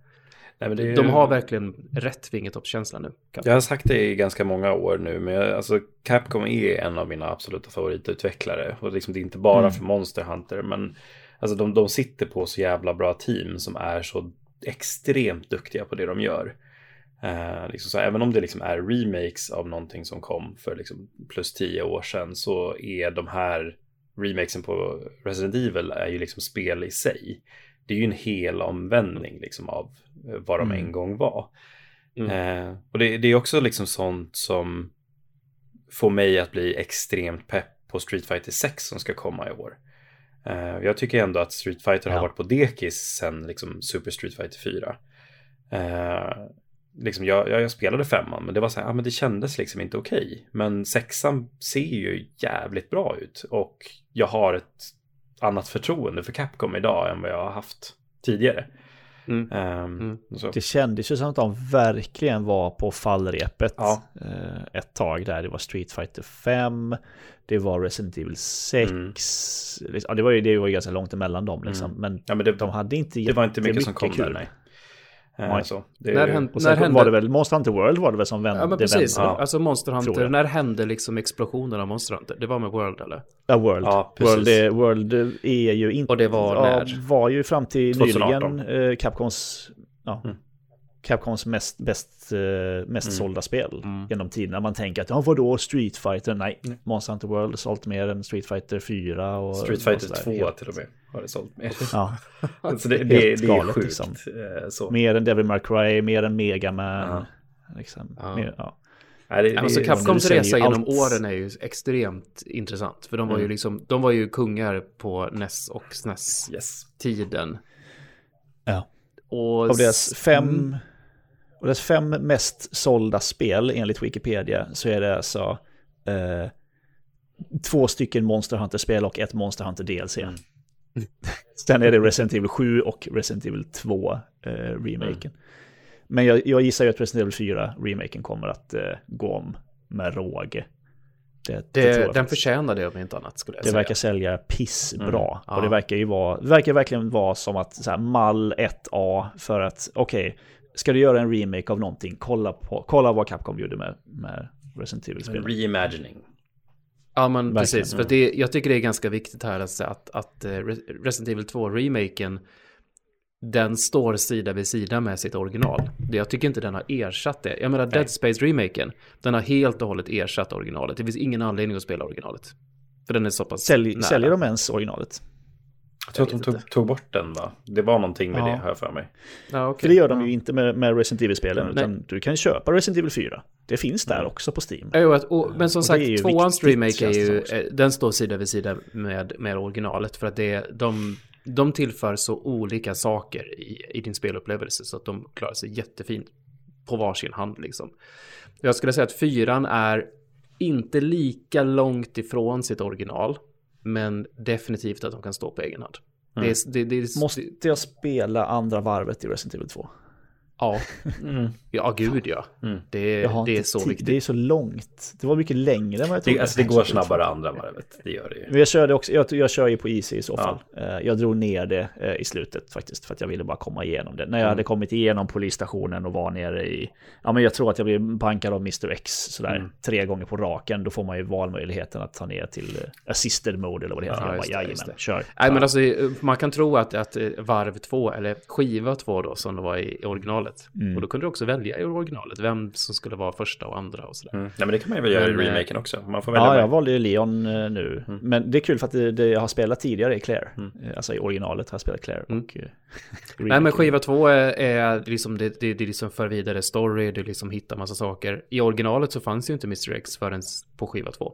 Nej, men det är- De har verkligen rätt fingertoppskänsla nu. Jag har sagt det i ganska många år nu, men jag, alltså, Capcom är en av mina absoluta favoritutvecklare. Och liksom, det är inte bara för Monster Hunter, men alltså, de, de sitter på så jävla bra team som är så extremt duktiga på det de gör. Eh, liksom så, även om det liksom är remakes av någonting som kom för liksom plus tio år sedan så är de här remakesen på Resident Evil är ju liksom spel i sig. Det är ju en hel omvändning liksom av vad de en gång var. Eh, och det, det är också liksom sånt som får mig att bli extremt pepp på Street Fighter 6 som ska komma i år. Eh, jag tycker ändå att Street Fighter har Ja. varit på dekis sen liksom Super Street Fighter 4. Eh, liksom jag, jag, jag spelade femman, men det var så här, ja, men det kändes liksom inte okej. Men sexan ser ju jävligt bra ut och jag har ett annat förtroende för Capcom idag än vad jag har haft tidigare. Mm. Ehm, så. Det kändes ju som att de verkligen var på fallrepet Ja. eh, ett tag där. Det var Street Fighter 5, det var Resident Evil 6. Mm. Liksom, Ja, det, var ju, det var ju ganska långt emellan dem liksom. Men Ja, men det, de hade inte det var inte mycket som kom jättemycket där, kul. nej. Eh, Nej. så. Det, När hände- Och sen När hände- var det väl Monster Hunter World var det väl som vände. Ja men precis, vände. Ja. alltså Monster Hunter, när hände liksom explosionen av Monster Hunter? Det var med World eller? Ja, World. Ja, precis. World, är, World är ju inte... Och det var ja, när? var ju fram till 2018. nyligen eh, Capcoms... Ja, Mm. Capcoms mest, bäst, eh, mest Mm. sålda spel Mm. genom tiderna. Man tänker att, ja vadå Street Fighter? Nej, Mm. Monster Hunter World har sålt mer än Street Fighter 4 och... Street Fighter sådär. 2 Helt- till och med har det sålt mer. Ja, så det, det, det är galet, sjukt. liksom. eh, Så. mer än Devil May Cry, mer än Mega Man. Ja. Liksom. Ja. Mer, ja. Nej, det, det, Alltså Capcoms resa ju genom allt. åren är ju extremt intressant. För de var ju Mm. liksom, de var ju kungar på NES och SNES-tiden. Yes. Ja. Och Av deras fem, Mm. Och deras fem mest sålda spel enligt Wikipedia så är det alltså eh, två stycken Monster Hunter-spel och ett Monster Hunter DLC. Mm. Sen är det Resident Evil 7 och Resident Evil 2 eh, remaken. Men jag, jag gissar ju att Resident Evil 4 remaken kommer att eh, gå om med råge. Det, det, det, den faktiskt. förtjänar det om inte annat skulle jag Det säga. verkar sälja pissbra. Mm, ja. Och det verkar ju vara, det verkar verkligen vara som att så här, mall 1A för att, okej, ska du göra en remake av någonting, kolla, på, kolla vad Capcom gjorde med, med Resident En Evil-spel. reimagining. Ja men Verkligen, precis, för det, jag tycker det är ganska viktigt här att, säga att, att eh, Re- Resident Evil 2-remaken den står sida vid sida med sitt original. Det- Jag tycker inte den har ersatt det. Jag menar Dead Space-remaken, den har helt och hållet ersatt originalet. Det finns ingen anledning att spela originalet. För den är så pass Sälj, nära. säljer de ens originalet? Jag tror att de tog, tog bort den va? Det var någonting med Ja. det, har jag för mig. Ja, okej. För det gör de Ja. ju inte med, med Resident Evil-spelen, utan du kan köpa Resident Evil 4. Det finns där också på Steam. Jo, och, men som Och sagt, tvåans remake är ju, eh, den står sida vid sida med, med originalet. För att det, de, de tillför så olika saker i, i din spelupplevelse så att de klarar sig jättefint på varsin hand liksom. Jag skulle säga att fyran är inte lika långt ifrån sitt original, men definitivt att de kan stå på egen hand. Det är, det, det, är- Måste jag spela andra varvet i Resident Evil 2? Ja, Mm. ja gud ja. Mm. Det, det är så tid. viktigt. Det är så långt. Det var mycket längre än vad jag trodde. Det, alltså, det går snabbare andra varvet, det gör det ju. Men jag körde också, jag, jag kör ju på Easy i så Ja. fall. Eh, Jag drog ner det eh, i slutet faktiskt för att jag ville bara komma igenom det. När jag Mm. hade kommit igenom polisstationen och var nere i, ja men jag tror att jag blev bankad av Mr. X sådär Mm. tre gånger på raken. Då får man ju valmöjligheten att ta ner till eh, assisted mode eller vad det heter. Ja, jag bara, jajamän, kör. Nej, men alltså man kan tro att, att varv två, eller skiva två då, som det var i, i originalet. Mm. Och då kunde du också välja i originalet vem som skulle vara första och andra och sådär. Mm. Nej, men det kan man ju väl göra Men, i eh, remaken också. Man får välja Ja, med. jag valde ju Leon eh, nu. Mm. Men det är kul för att det, det jag har spelat tidigare är Claire. Mm. Eh, Alltså i originalet har jag spelat Claire. Mm. Och, Nej, men skiva två är, är liksom, det, det, det liksom för vidare story, det liksom hittar massa saker. I originalet så fanns ju inte Mr. X förrän på skiva två,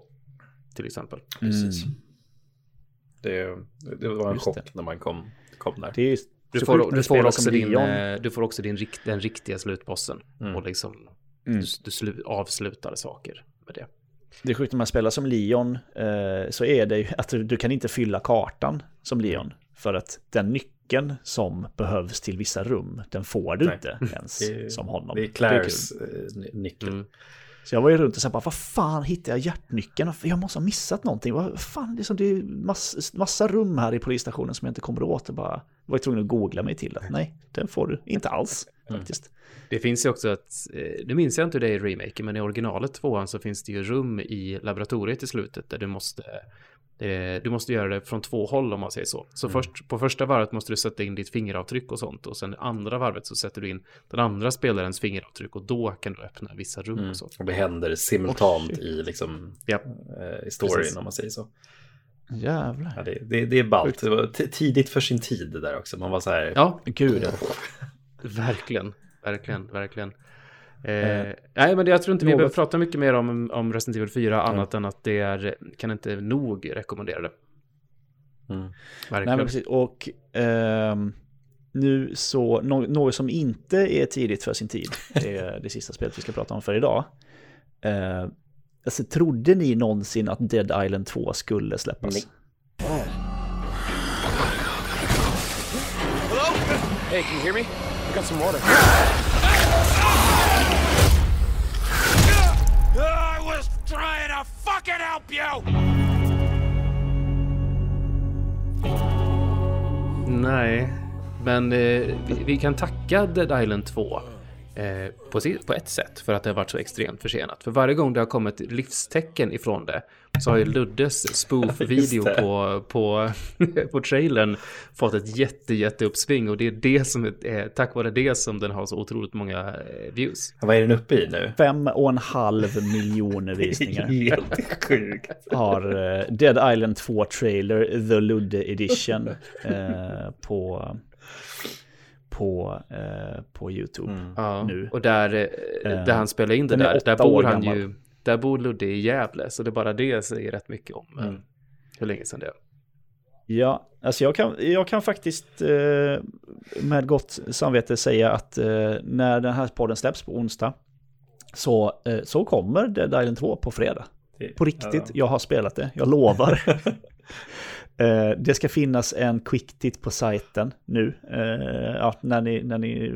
till exempel. Precis. Mm. Det, det var en Just chock det. när man kom, kom där. Det är Du får, när du, får också din, Leon. eh, du får också din, rikt, den riktiga slutbossen. Mm. Och liksom, Mm. du, du slu, avslutar saker med det. Det är sjukt när man spelar som Leon eh, så är det ju att du, du kan inte fylla kartan som Leon. För att den nyckeln som behövs till vissa rum, den får du Nej. inte ens är- som honom. Det är. Claires eh, ny- nyckel. Mm. Så jag var ju runt och sa bara, vad fan hittar jag hjärtnyckeln? Jag måste ha missat någonting. Vad fan, det är, som, det är mass, massa rum här i polisstationen som jag inte kommer åt. Och bara var jag tvungen att googla mig till att nej, den får du inte alls faktiskt. Det finns ju också att, eh, nu minns jag inte hur det är i remaken, men i originalet tvåan så finns det ju rum i laboratoriet i slutet där du måste, du måste göra det från två håll om man säger så. Så först, på första varvet måste du sätta in ditt fingeravtryck och sånt och sen i andra varvet så sätter du in den andra spelarens fingeravtryck och då kan du öppna vissa rum Mm. och så. Och det händer simultant i, liksom, Ja. eh, i storyn Precis. om man säger så. Jävlar. Ja, det, det, det är ballt. Det var tidigt för sin tid det där också. Man var så här, Ja, Gud, verkligen, verkligen, verkligen. Eh, nej, men jag tror inte vi något- behöver prata mycket mer om, om Resident Evil 4, annat än att det är, kan inte nog rekommendera det. Mm. Verkligen. Nej, men precis. Och ehm, nu så, nå- något som inte är tidigt för sin tid, det är det sista spelet vi ska prata om för idag. Uh, alltså, trodde ni någonsin att Dead Island 2 skulle släppas? Nej. Hey, can you hear me? I got some water. Fucking help you! Nej, men eh, vi, vi kan tacka Dead Island 2 eh, på, på ett sätt för att det har varit så extremt försenat. För varje gång det har kommit livstecken ifrån det så har ju Luddes spoof-video på, på, på trailern fått ett jätte, jätte uppsving och det är det som är, är tack vare det som den har så otroligt många eh, views. Vad är den uppe i nu? Fem och en halv miljoner visningar Helt sjukt. har eh, Dead Island 2 trailer, The Ludde Edition, eh, på, på, eh, på YouTube Ja, nu. och där, eh, där han spelar in det där, där bor han gammal. ju, där bor Ludde i Gävle, så det är bara det säger rätt mycket om eh, Mm. hur länge sedan det är. Ja, alltså jag kan, jag kan faktiskt eh, med gott samvete säga att eh, när den här podden släpps på onsdag så, eh, så kommer Dead Island 2 på fredag. På riktigt, jag har spelat det, jag lovar. Eh, det ska finnas en quick tit på sajten nu. Eh, ja, när ni, när ni,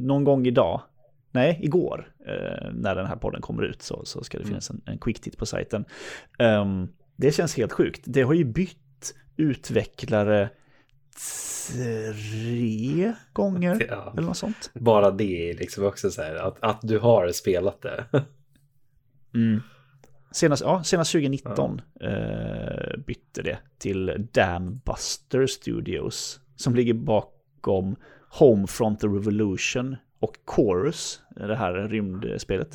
någon gång idag, nej, igår, eh, när den här podden kommer ut så, så ska det finnas en, en quick tit på sajten. Ehm, det känns helt sjukt. Det har ju bytt utvecklare tre gånger Ja. eller något sånt. Bara det är liksom också så här att, att du har spelat det. Senast, ja, senast 2019 eh, bytte det till Dambuster Studios som ligger bakom Homefront The Revolution och Chorus, det här rymdspelet.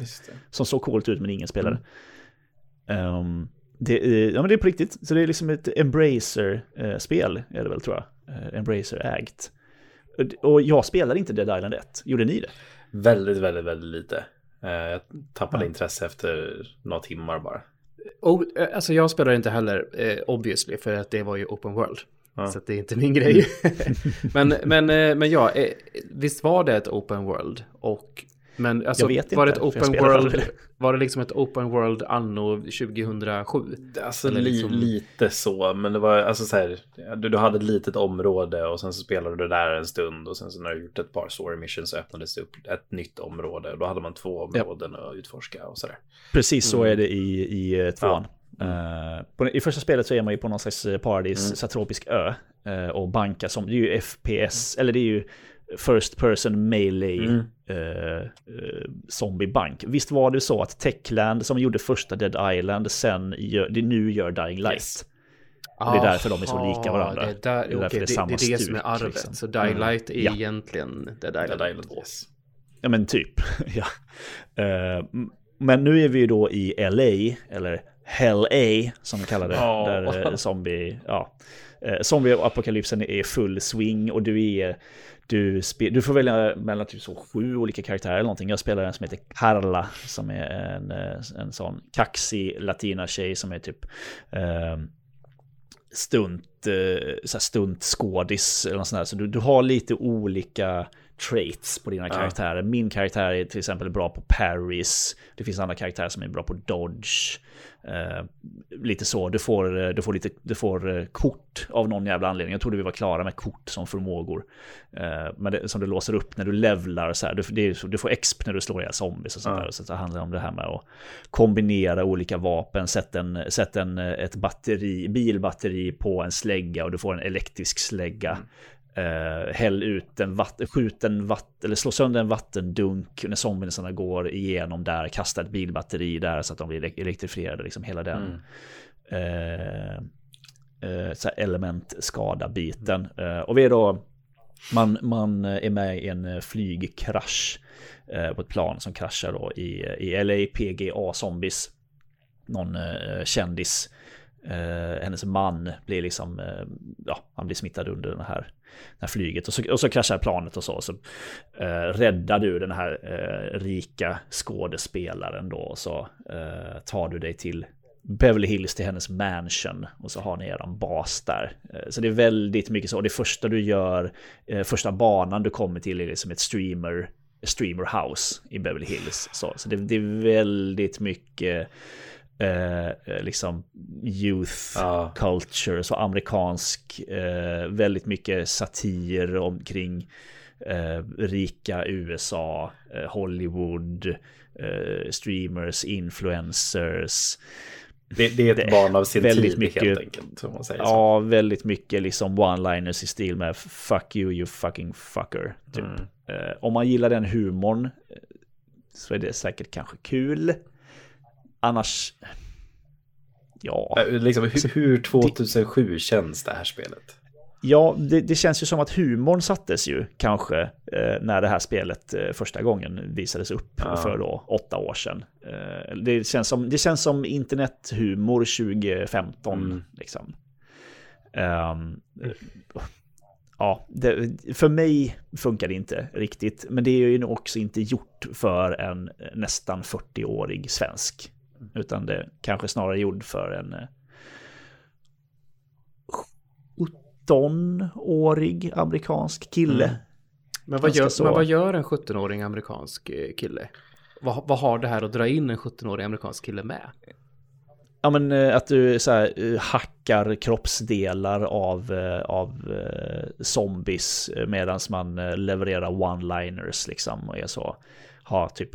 Som såg coolt ut men ingen spelade. Ehm, det, är- ja, men det är på riktigt, så det är liksom ett Embracer-spel är det väl tror jag. Eh, Embracer-ägt. Och jag spelade inte Dead Island 1, gjorde ni det? väldigt, väldigt, väldigt lite. Eh, Jag tappade intresse efter några timmar bara. Eh, alltså jag spelar inte heller eh, obviously för att det var ju open world. Ja. Så det är inte min grej. men, men, men ja, visst var det ett open world? Och, men alltså, Jag vet var det inte, ett för jag open world? Var det liksom ett open world anno 2007? Alltså Eller li, liksom- lite så, men det var alltså så här. Du, du hade ett litet område och sen så spelade du där en stund och sen så när du gjort ett par story missions så öppnades det upp ett nytt område. Då hade man två områden att utforska och sådär. Precis så Mm. är det i, i eh, tvåan. Eh, på, I första spelet så är man ju på någon slags eh, paradis, Mm. så här tropisk ö. och bankar som, det är ju FPS, eller det är ju First person melee Mm. eh, eh, zombiebank. Visst var det så att Techland som gjorde första Dead Island sen gör, det nu gör Dying Light. Yes. Det är därför de är så lika varandra. Det är, där, Det är okej, det är samma det, är det som är arvet. liksom. Så Dying Light är Ja. egentligen Dead Island, Dead Island, 2. yes. Ja men typ, ja. Eh, m- men nu är vi ju då i LA, eller Hell A som vi kallar det. Ja. Där eh, zombie, ja. Eh, Zombie-apokalypsen är full swing och du är... Du, du får välja mellan typ så sju olika karaktärer eller någonting. Jag spelar en som heter Carla som är en, eh, en sån kaxig latina tjej som är typ eh, stunt, eh, stunt skådis stuntskådis eller något sånt där. Så du, du har lite olika traits på dina karaktärer. Min karaktär är till exempel bra på parries. Det finns andra karaktärer som är bra på dodge. Eh, lite så, du får, eh, du får, lite, du får eh, kort av någon jävla anledning. Jag trodde vi var klara med kort som förmågor. Eh, men det, som du låser upp när du levlar. Så här. Du, det du får exp när du slår ihjäl zombies och sånt där. Så det handlar om det här med att kombinera olika vapen. Sätt, en, sätt en, ett batteri, bilbatteri på en slägga och du får en elektrisk slägga. Uh, häll ut en vatten, skjut en vatten, eller slå sönder en vattendunk när zombiesarna går igenom där, kasta ett bilbatteri där så att de blir ele- elektrifierade, liksom hela den eh, eh, så elementskada-biten. Eh, och vi är då, man, man är med i en eh, flygkrasch eh, på ett plan som kraschar då i, i LA, PGA Zombies. Någon eh, kändis Eh, hennes man blir liksom, eh, ja, han blir smittad under den här, det här flyget och så, och så kraschar planet och så. Så eh, räddar du den här eh, rika skådespelaren då och så eh, tar du dig till Beverly Hills till hennes mansion och så har ni er bas där. Eh, så det är väldigt mycket så. Och det första du gör, eh, första banan du kommer till är liksom ett streamer, streamer house i Beverly Hills. Så, så det, det är väldigt mycket eh, eh, liksom youth Ja. culture, så amerikansk, eh, väldigt mycket satir omkring eh, rika USA, eh, Hollywood, eh, streamers, influencers. Det, det är ett Det- barn av sin väldigt tid mycket- helt enkelt. Om man säger så. Ja, väldigt mycket liksom one-liners i stil med fuck you, you fucking fucker. Typ. Mm. Om man gillar den humorn så är det säkert kanske kul. Annars, ja. Eh, Liksom, hur, hur 2007 känns det här spelet? Ja, det, det känns ju som att humorn sattes ju kanske eh, när det här spelet eh, första gången visades upp Ja. för då åtta år sedan. Eh, det, känns som, det känns som internethumor 2015 Mm. liksom. Eh, ja, det, för mig funkar det inte riktigt, men det är ju också inte gjort för en nästan 40-årig svensk. Utan det kanske snarare gjord för en eh, 17-årig amerikansk kille. Mm. Men vad, gör, men vad gör en 17-årig amerikansk eh, kille? Vad, vad har det här att dra in en 17-årig amerikansk kille med? Ja men eh, att du så här, eh, hackar kroppsdelar av, eh, av eh, zombies medan man eh, levererar one-liners liksom och är så, har typ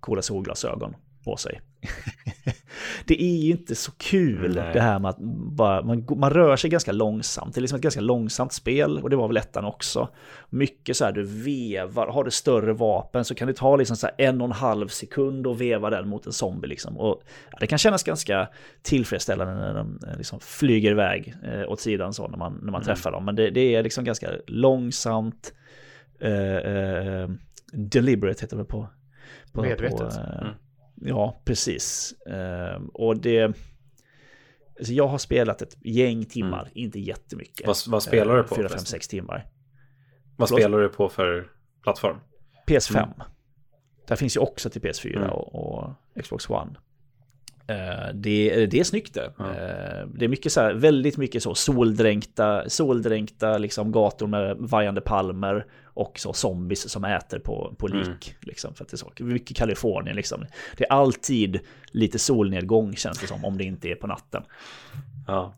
coola solglasögon på sig. det är ju inte så kul Nej. det här med att bara, man, man rör sig ganska långsamt. Det är liksom ett ganska långsamt spel och det var väl ettan också. Mycket så här du vevar, har du större vapen så kan det ta liksom så en och en halv sekund att veva den mot en zombie liksom. Och ja, det kan kännas ganska tillfredsställande när de eh, liksom flyger iväg eh, åt sidan så när man, när man träffar dem. Men det, det är liksom ganska långsamt. Eh, eh, deliberate heter det på. på Medvetet. På, eh, Mm. Ja, precis. Eh, och det... Alltså jag har spelat ett gäng timmar, inte jättemycket. Vad, vad spelar du på? 4, 5, förresten? 6 timmar. Vad Förlåt? spelar du på för plattform? PS5. Där finns ju också till PS4 Mm. och, och Xbox One. Eh, det, det är snyggt det. Ja. Eh, det är mycket så här, väldigt mycket så soldränkta, soldränkta liksom gator med vajande palmer och så zombies som äter på, på lik. Mm. Liksom, för att det är så, mycket Kalifornien liksom. Det är alltid lite solnedgång känns det som, om det inte är på natten. Ja.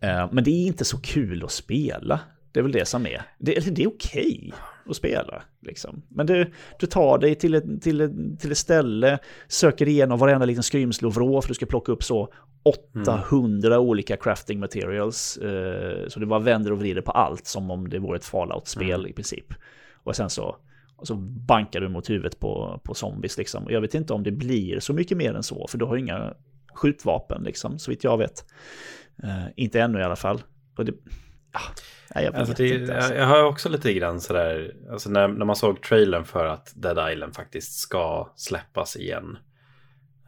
Eh, Men det är inte så kul att spela. Det är väl det som är. Det, det är okej att spela. Liksom. Men du, du tar dig till ett, till, ett, till ett ställe, söker igenom varenda liten skrymsle och vrå för du ska plocka upp så 800 olika crafting materials. Eh, så du bara vänder och vrider på allt som om det vore ett fallout-spel i princip. Och sen så, och så bankar du mot huvudet på, på zombies liksom. Och jag vet inte om det blir så mycket mer än så, för du har ju inga skjutvapen liksom, så vitt jag vet. Eh, inte ännu i alla fall. Och det, ah, nej, jag Alltså det, inte. Alltså. jag, jag har också lite grann sådär, alltså när, när man såg trailern för att Dead Island faktiskt ska släppas igen.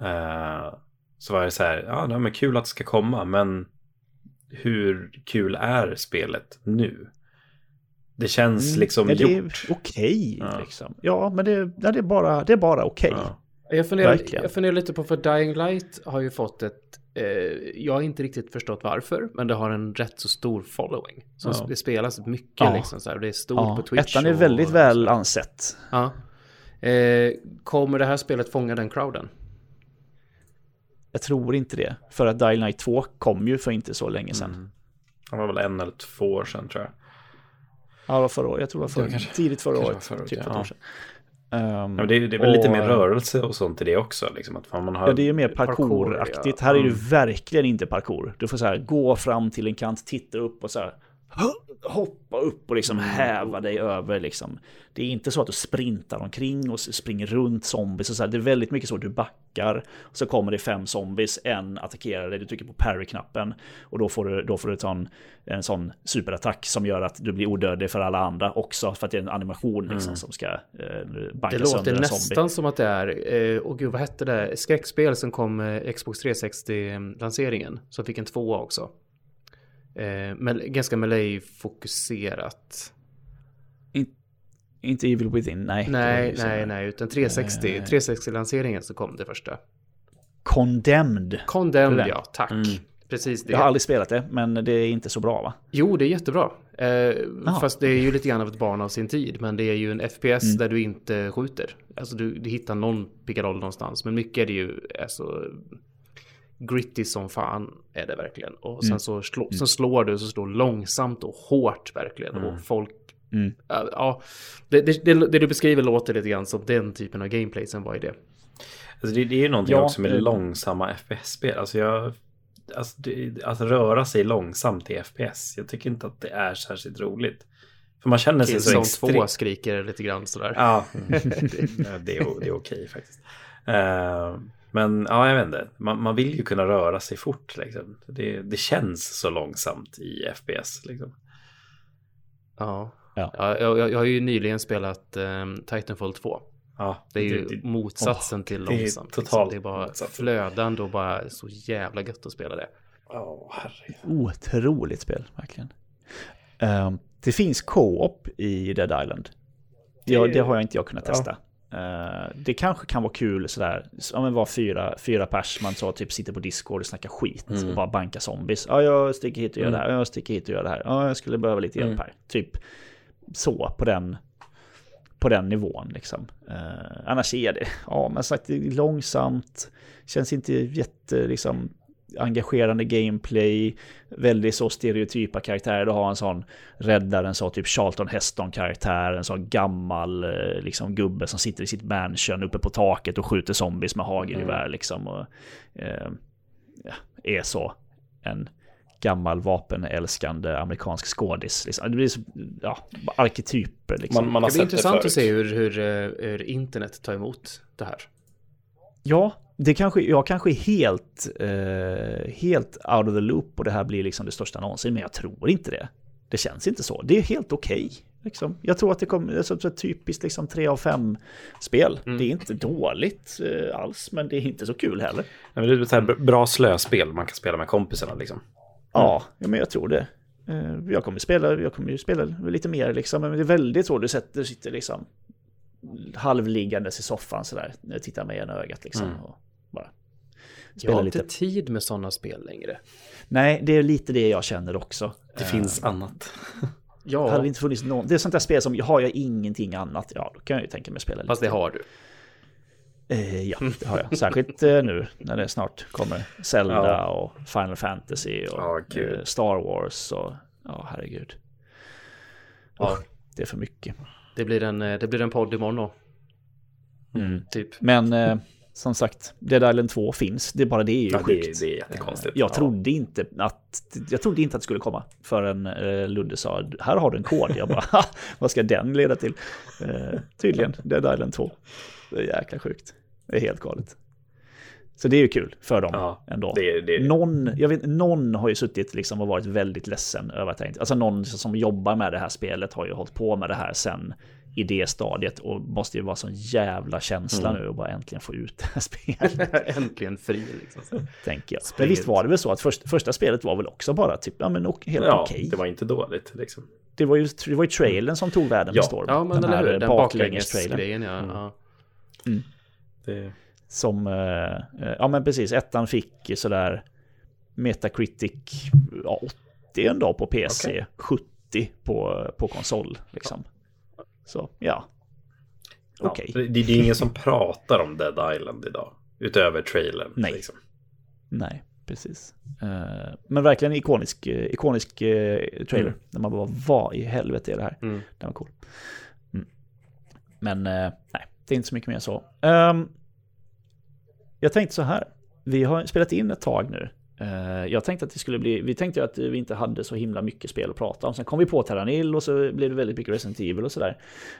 eh, så var det så här, ja det är kul att det ska komma, men hur kul är spelet nu? Det känns liksom Mm. Ja, det är gjort. okej Ja. liksom. Ja, men det, ja, det är bara, det är bara okej. Ja. Jag funderar, Verkligen. jag funderar lite på, för Dying Light har ju fått ett, jag har inte riktigt förstått varför, men det har en rätt så stor following. Så Ja. det spelas mycket Ja. liksom så här, och det är stort Ja, på Twitch. ettan är och- väldigt väl ansett. Ja. Eh, kommer det här spelet fånga den crowden? Jag tror inte det. För att Dying Light 2 kom ju för inte så länge sedan. Mm. Han var väl en eller två år sedan tror jag. Ja, det var förra året. Jag tror det var förra, tidigt förra året. förra året, typ ja. för ett år sedan. Ehm, Ja, det, är- det är väl lite och- mer rörelse och sånt i det också. Liksom, att man har... Ja, det är ju mer Parkour, parkouraktigt. ja. Här är det Mm. verkligen inte parkour. Du får så här gå fram till en kant, titta upp och så här hoppa upp och liksom häva dig över liksom. Det är inte så att du sprintar omkring och springer runt zombies och så här. Det är väldigt mycket så att du backar och så kommer det fem zombies, en attackerar dig, du trycker på parry-knappen och då får du, då får du ta en, en sån superattack som gör att du blir odödlig för alla andra också för att det är en animation liksom som ska eh, banka Det sönder låter en zombie. nästan som att det är, eh, och gud vad hette det, skräckspel som kom eh, Xbox 360-lanseringen, som fick en tvåa också. Eh, men, ganska melee-fokuserat. Inte Evil Within, nej. Nej, nej, nej, utan 360, Eh. 360-lanseringen så kom det första. Condemned. Condemned, ja, tack. Mm. Precis det. Jag har aldrig spelat det, men det är inte så bra va? Jo, det är jättebra. Eh, fast det är ju lite grann av ett barn av sin tid. Men det är ju en FPS Mm. där du inte skjuter. Alltså du, du hittar någon pickadoll någonstans. Men mycket är det ju alltså, gritty som fan är det verkligen. Och sen Mm. så slå, sen slår du så slår långsamt och hårt verkligen. Mm. Och folk Mm. Ja, det, det, det, det du beskriver låter lite grann som den typen av gameplay som var i det. Alltså det, det är ju någonting Ja, också med eh, långsamma FPS-spel. Alltså jag... Alltså det, att röra sig långsamt i FPS. Jag tycker inte att det är särskilt roligt. För man känner sig så Killzone 2 extremt... skriker lite grann sådär. Ja, det, det, är, det är okej faktiskt. Eh, men ja, jag vet inte. Man, man vill ju kunna röra sig fort. Liksom. Det, det känns så långsamt i FPS. Liksom. Ja. Ja. Ja, jag, jag, har ju nyligen spelat um, Titanfall 2. Ja, Det är ju motsatsen till det är långsamt. liksom. Det är bara motsatsen. flödande och bara så jävla gött att spela det. Åh, herregud. Otroligt spel, verkligen. Ehm, det finns co-op i Dead Island. Det, ja, det har jag inte jag kunnat Ja. testa. Eh, det kanske kan vara kul sådär, om det var fyra, fyra pers, man så typ sitter på Discord och snackar skit Mm. och bara bankar zombies. Ja, jag sticker hit och gör det här, jag sticker hit och gör det här. Ja, jag skulle behöva lite hjälp Mm. här. Typ så, på den, på den nivån liksom. Eh, annars är det, ja, men sagt, det är långsamt, känns inte jätte, liksom, engagerande gameplay, väldigt så stereotypa karaktärer. Du har en sån räddare, en sån typ Charlton Heston-karaktär, en sån gammal eh, liksom, gubbe som sitter i sitt mansion uppe på taket och skjuter zombies med hagelgevär liksom. Och, eh, ja, är så en gammal vapenälskande amerikansk skådis. Liksom. Det blir så, ja, arketyper liksom. Man, man Det blir det intressant förut. att se hur, hur, eh, hur internet tar emot det här. Ja, det kanske, jag kanske är helt, eh, helt out of the loop och det här blir liksom det största någonsin, men jag tror inte det. Det känns inte så. Det är helt okej. liksom. Jag tror att det kommer, alltså, så typiskt liksom 3 av 5 spel. Det är inte dåligt eh, alls, men det är inte så kul heller. Nej, men det är ett här bra slöspel man kan spela med kompisarna liksom. Ja, ja, men jag tror det. Eh, Jag kommer spela, jag kommer ju spela lite mer liksom, men det är väldigt så, du sätter, sitter liksom halvliggandes i soffan sådär, tittar med ena ögat liksom. Mm. Och bara Jag har lite. inte tid med sådana spel längre. Nej, det är lite det jag känner också. Det finns annat. Ja, Hade det inte funnits någon, det är sånt där spel som, har jag ingenting annat, ja då kan jag ju tänka mig att spela lite. fast det har du. Eh, ja, det har jag. Särskilt eh, nu när det snart kommer Zelda Ja. och Final Fantasy och gud. eh, Star Wars och, ja herregud. Ja. Det är för mycket. Det blir en, eh, det blir en podd imorgon då. Mm. Typ. Men eh, som sagt, Dead Island 2 finns, det är bara det är ju Ja, det, sjukt. är- det är jättekonstigt. Jag Ja. trodde inte att jag trodde inte att det skulle komma förrän eh, Ludde sa här har du en kod. Jag bara "Ha, vad ska den leda till? Eh, tydligen Dead Island 2. Det är jäkla sjukt. Det är helt galet. Så det är ju kul för dem Ja, ändå. det det Någon, jag vet, någon har ju suttit liksom och varit väldigt ledsen över att det inte, alltså någon som jobbar med det här spelet har ju hållit på med det här sen i det stadiet och måste ju vara sån jävla känsla Mm. nu och bara äntligen få ut det här spelet. Äntligen fri liksom. Så. tänker jag. Men visst var det väl så att först, första spelet var väl också bara typ, ja men ok- helt Ja, okej. det var inte dåligt liksom. Det var ju, det var ju trailern som tog världen Ja. med storm. Ja, men den eller här? Den baklänges-trailern. baklänges-grejen, ja. Mm. ja. Det, Som, eh, eh, ja men precis, ettan fick sådär Metacritic ja, 80 en dag på PC, Okej. 70 på, på konsol liksom. Så ja, okej. ja, det, det är ingen som pratar om Dead Island idag. Utöver trailern. Nej. Liksom. Nej, precis. Eh, men verkligen ikonisk, ikonisk trailer. Mm. När man bara, vad i helvete är det här? Mm. Den var cool. Mm. Men nej, det är inte så mycket mer så. Ehm, jag tänkte så här. Vi har spelat in ett tag nu. Eh, jag tänkte att det skulle bli, vi tänkte att vi inte hade så himla mycket spel att prata om. Sen kom vi på Terranil och så blev det väldigt mycket Resident Evil och sådär.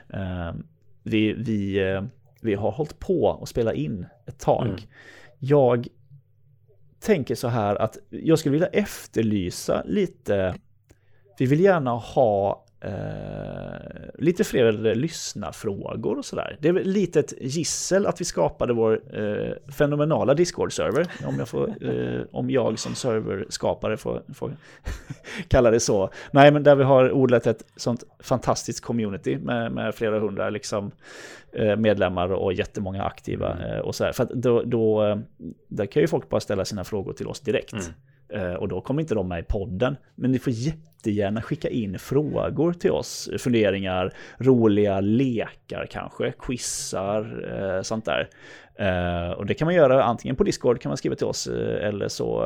Ehm, vi, vi, eh, vi har hållit på och spela in ett tag. Mm. Jag tänker så här att jag skulle vilja efterlysa lite, vi vill gärna ha eh, lite fler lyssnarfrågor och sådär. Det är väl lite ett gissel att vi skapade vår eh, fenomenala Discord-server, om jag, får, eh, om jag som serverskapare får, får kalla det så. Nej, men där vi har odlat ett sånt fantastiskt community med, med flera hundra liksom, eh, medlemmar och jättemånga aktiva eh, och så här. För då, då, eh, där kan ju folk bara ställa sina frågor till oss direkt. Eh, Och då kommer inte de med i podden. Men ni får jättegärna skicka in frågor till oss. Funderingar, roliga lekar kanske, quizar, eh, sånt där. Eh, Och det kan man göra antingen på Discord kan man skriva till oss eh, eller så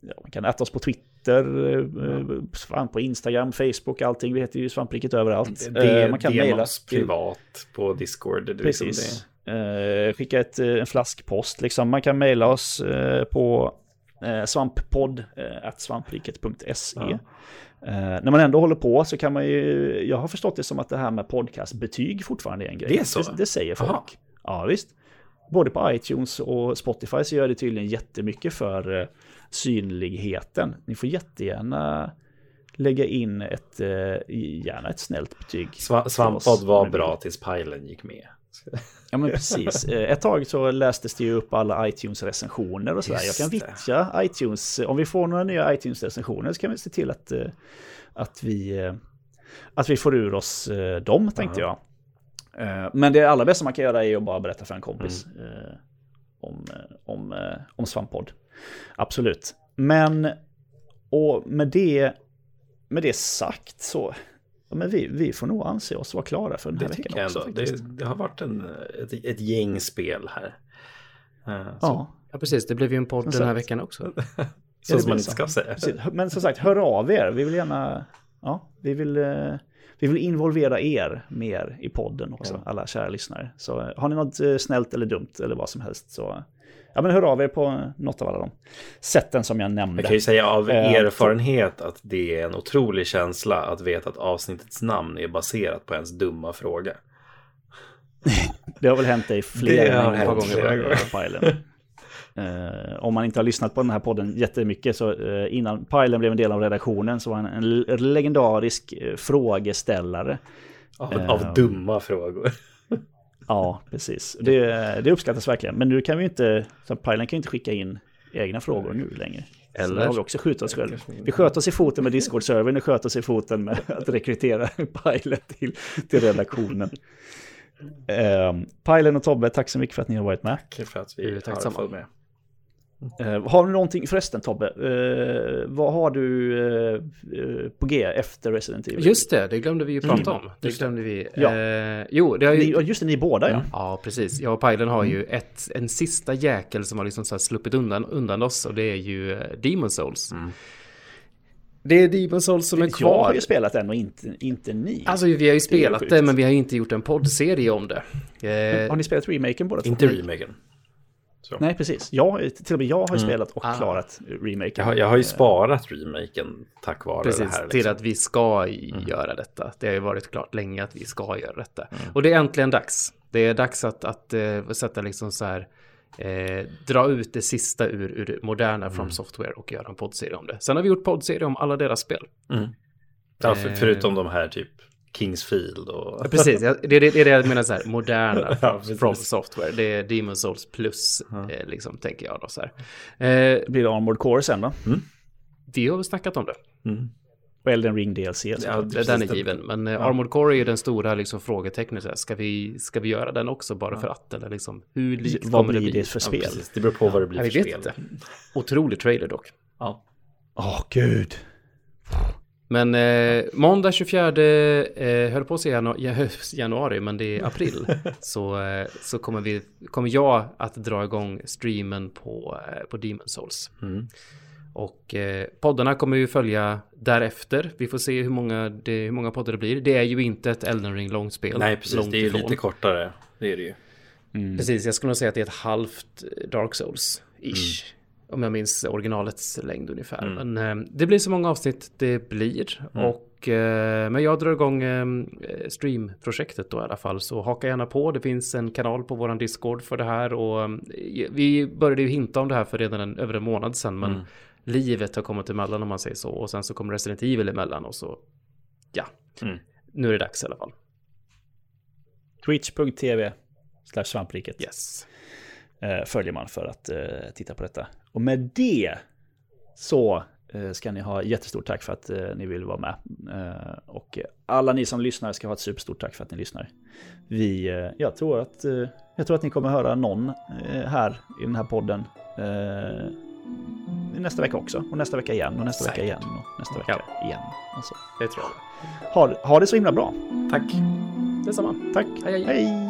ja, man kan äta oss på Twitter, eh, svamp på Instagram, Facebook, allting. Vi heter ju svampriket överallt. Det, Eh, man kan mejla oss privat på Discord. Liksom Precis. Eh, skicka ett, eh, en flaskpost liksom. Man kan mejla oss eh, på eh, svamppodd eh, svampriket.se. Ja. Eh, när man ändå håller på så kan man ju, jag har förstått det som att det här med podcastbetyg fortfarande är en grej. Det är så? Det, det säger folk. Aha. Ja, visst. Både på iTunes och Spotify så gör det tydligen jättemycket för eh, synligheten. Ni får jättegärna lägga in ett, eh, gärna ett snällt betyg. Sva- Svamppodd var bra tills Pilen gick med. Ja men precis. Eh, Ett tag så lästes det ju upp alla iTunes-recensioner och sådär. Jag kan vittja iTunes. Om vi får några nya iTunes-recensioner så kan vi se till att, eh, att, vi, eh, att vi får ur oss dem, tänkte jag. Men det allra bästa man kan göra är att bara berätta för en kompis Mm. om, om, om Svamppodd. Absolut. Men, och med det, med det sagt så, ja, men vi, vi får nog anse oss vara klara för den här Det veckan jag också. ändå. Det, det har varit en, ett, ett gäng spel här. Så, Ja. Ja, precis. Det blev ju en podd den här veckan också. så som man inte ska säga. Precis. Men som sagt, hör av er. Vi vill gärna, ja, vi vill, eh, vi vill involvera er mer i podden också, alla kära lyssnare. Så eh, har ni något snällt eller dumt eller vad som helst så, ja men hör av er på något av alla de sätten som jag nämnde. Jag kan ju säga av Eh, erfarenhet att det är en otrolig känsla att veta att avsnittets namn är baserat på ens dumma fråga. Det har väl hänt dig flera gånger på flera gånger. Pilen. Eh, om man inte har lyssnat på den här podden jättemycket så uh, innan Pilen blev en del av redaktionen så var han en legendarisk uh, frågeställare. Av, av dumma frågor. Ja, precis. Det, det uppskattas verkligen. Men nu kan vi inte, så Pilen kan ju inte skicka in egna frågor nu längre. Så Eller? där har vi också skjutit oss själva. Vi sköt oss i foten med Discord-servern och sköt oss i foten med att rekrytera Pilen till, till redaktionen. Um, Pilen och Tobbe, tack så mycket för att ni har varit med. Tack för att vi har fått med. Eh, har du någonting, förresten Tobbe, eh, vad har du eh, på G efter Resident Evil? Just det, det glömde vi ju prata om. Det Just det. glömde vi. Ja. Jo, det har Ni, ju... ja, just det, ni båda ja. Ja, precis. Jag och Pajlen har ju ett, en sista jäkel som har liksom så här sluppit undan, undan oss och det är ju Demon Souls. Det är Demon Souls som är Jag kvar. har ju spelat den och inte, inte ni. Alltså vi har ju spelat sjukt. det, men vi har ju inte gjort en poddserie om det. Eh, har ni spelat remaken båda två? Inte remaken. Så. Nej, precis. Jag, till och med jag har ju spelat och Ah. klarat remaken. Jag, har, jag har ju sparat remaken tack vare Precis, det här. till Liksom. att vi ska göra detta. Det har ju varit klart länge att vi ska göra detta. Och det är äntligen dags. Det är dags att, att eh, sätta liksom så här, eh, dra ut det sista ur, ur moderna From Software och göra en poddserie om det. Sen har vi gjort poddserie om alla deras spel. Ja, för, förutom de här typ Kingsfield och... Ja, Precis, ja, det, det, det är det jag menar så här, moderna Ja, from, Software. Det är Demon Souls plus, eh, liksom, tänker jag då så här. Eh, Blir det Armored Core sen då? vi har väl snackat om det. Och Elden Ring DLC. Ja, Ja, Det- Den är given. Men eh, Armored Core är ju den stora liksom, frågetecknet. så här, Ska vi, ska vi göra den också bara för att? Eller liksom, hur likt Vad kommer det blir bli? det för spel? Precis, det beror på vad det blir Ja, vi för vet spel. inte. Otrolig trailer dock. Ja. Åh, gud. Men eh, måndag 24, eh, höll på att säga janu- ja, januari, men det är april. så eh, så kommer, vi, kommer jag att dra igång streamen på, eh, på Demon Souls. Och eh, poddarna kommer ju följa därefter. Vi får se hur många, det, hur många poddar det blir. Det är ju inte ett Elden Ring långspel. Nej, precis. långt Det är ju ifrån. lite kortare. Det är det ju. Precis, jag skulle nog säga att det är ett halvt Dark Souls-ish. Om jag minns originalets längd ungefär. Men eh, det blir så många avsnitt det blir. Och, eh, men jag drar igång eh, streamprojektet då i alla fall. Så haka gärna på. Det finns en kanal på våran Discord för det här. Och eh, vi började ju hinta om det här för redan en, över en månad sedan. Men livet har kommit emellan om man säger så. Och sen så kommer Resident Evil emellan. Och så, ja. Mm. Nu är det dags i alla fall. Twitch.tv slash svampriket Yes. Eh, följer man för att eh, titta på detta. Och med det så eh, ska ni ha jättestort tack för att ni vill vara med. Och alla ni som lyssnar ska ha ett superstort tack för att ni lyssnar. Vi, jag, tror att, jag tror att ni kommer höra någon här i den här podden nästa vecka också. Och nästa vecka igen och nästa vecka igen och nästa vecka igen. Och så. Det tror jag. Ha, ha det så himla bra. Tack. Detsamma. Tack. Hej, hej. hej.